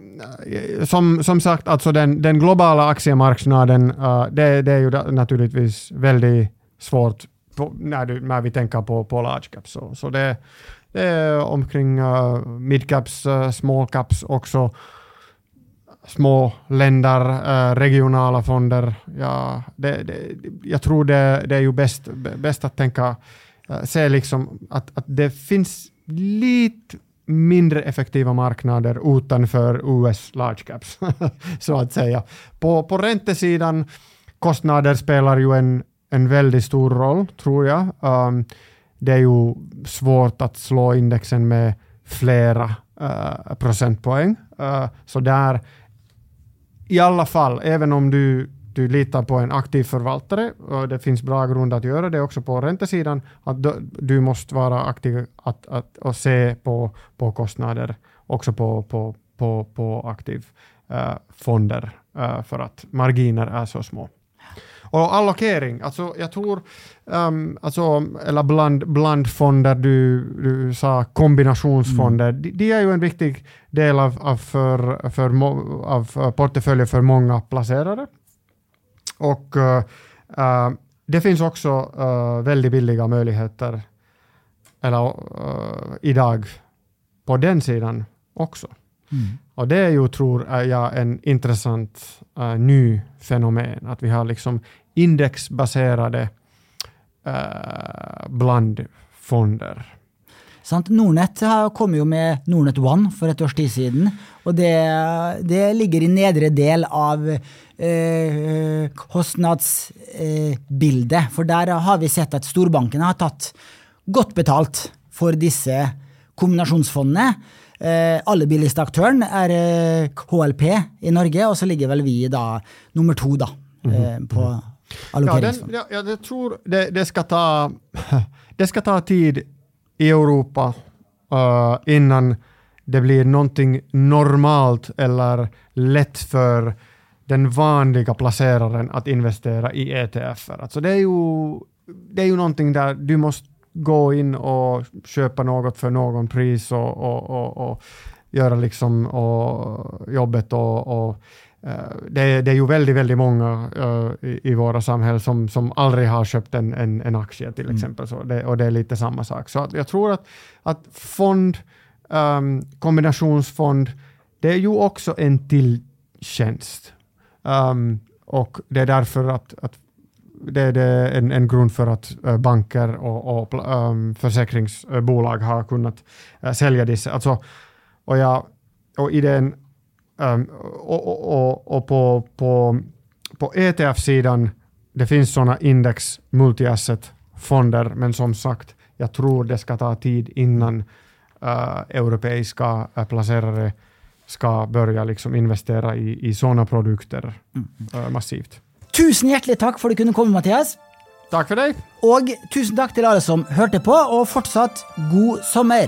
som, som sagt, alltså den, den globala aktiemarknaden, uh, det, det är ju naturligtvis väldigt svårt på, när, du, när vi tänker på, på large caps. Så, så det, det är omkring uh, mid caps, uh, small caps också små länder, eh, regionala fonder. Ja, det, det, jag tror det, det är ju bäst, bäst att tänka, äh, se liksom att, att det finns lite mindre effektiva marknader utanför US large caps, (laughs) så att säga. På, på räntesidan, kostnader spelar ju en, en väldigt stor roll, tror jag. Um, det är ju svårt att slå indexen med flera uh, procentpoäng. Uh, så där i alla fall, även om du, du litar på en aktiv förvaltare, och det finns bra grund att göra det också på räntesidan, att du, du måste vara aktiv att, att, och se på, på kostnader också på, på, på, på aktiv uh, fonder, uh, för att marginer är så små. Och allokering, alltså jag tror, um, alltså, eller bland, blandfonder, du, du sa kombinationsfonder, mm. de, de, är ju en viktig del av, av, för, för, av portföljen för många placerare. Och uh, uh, det finns också uh, väldigt billiga möjligheter eller, idag på den sidan också. Och det är ju, tror jag, en intressant uh, ny fenomen, att vi har liksom indexbaserade uh, blandfonder. Sant? Nordnett kom jo med Nordnett One for et års tid siden. Og det, det ligger i nedre del av eh, kostnadsbildet. Eh, for der har vi sett at storbankene har tatt godt betalt for disse kombinasjonsfondene. Eh, aller billigste aktøren er eh, KLP i Norge, og så ligger vel vi da nummer to da, eh, på Ja, ja, jeg tror det, det, skal ta, (laughs) det skal ta tid i Europa uh, innan det blir någonting normalt eller lätt för den vanliga placeraren att investera i ETFer. Alltså det, är ju, det är ju någonting där du måste gå in och köpa något för någon pris och, och, och, och göra liksom och jobbet och, och det, det, är ju väldigt, väldigt många uh, i, i, våra samhällen som, som aldrig har köpt en, en, en aktie till mm. exempel. Så det, och det är lite samma sak. Så jag tror att, att fond, um, kombinationsfond, det är ju också en till tjänst. Um, och det är därför att, att det är en, en grund för att uh, banker och, och um, försäkringsbolag har kunnat uh, sälja dessa. Alltså, och, jag, och i den um, och, och, och, på, på, på ETF-sidan, det finns sådana index multi-asset-fonder, men som sagt, jag tror det ska ta tid innan uh, europeiska uh, placerare ska börja liksom investera i, i sådana produkter mm. uh, massivt. Tusen hjertelig takk for at du kunne komme, Mathias. Takk for deg. Og tusen takk til alle som hørte på, og fortsatt god sommer.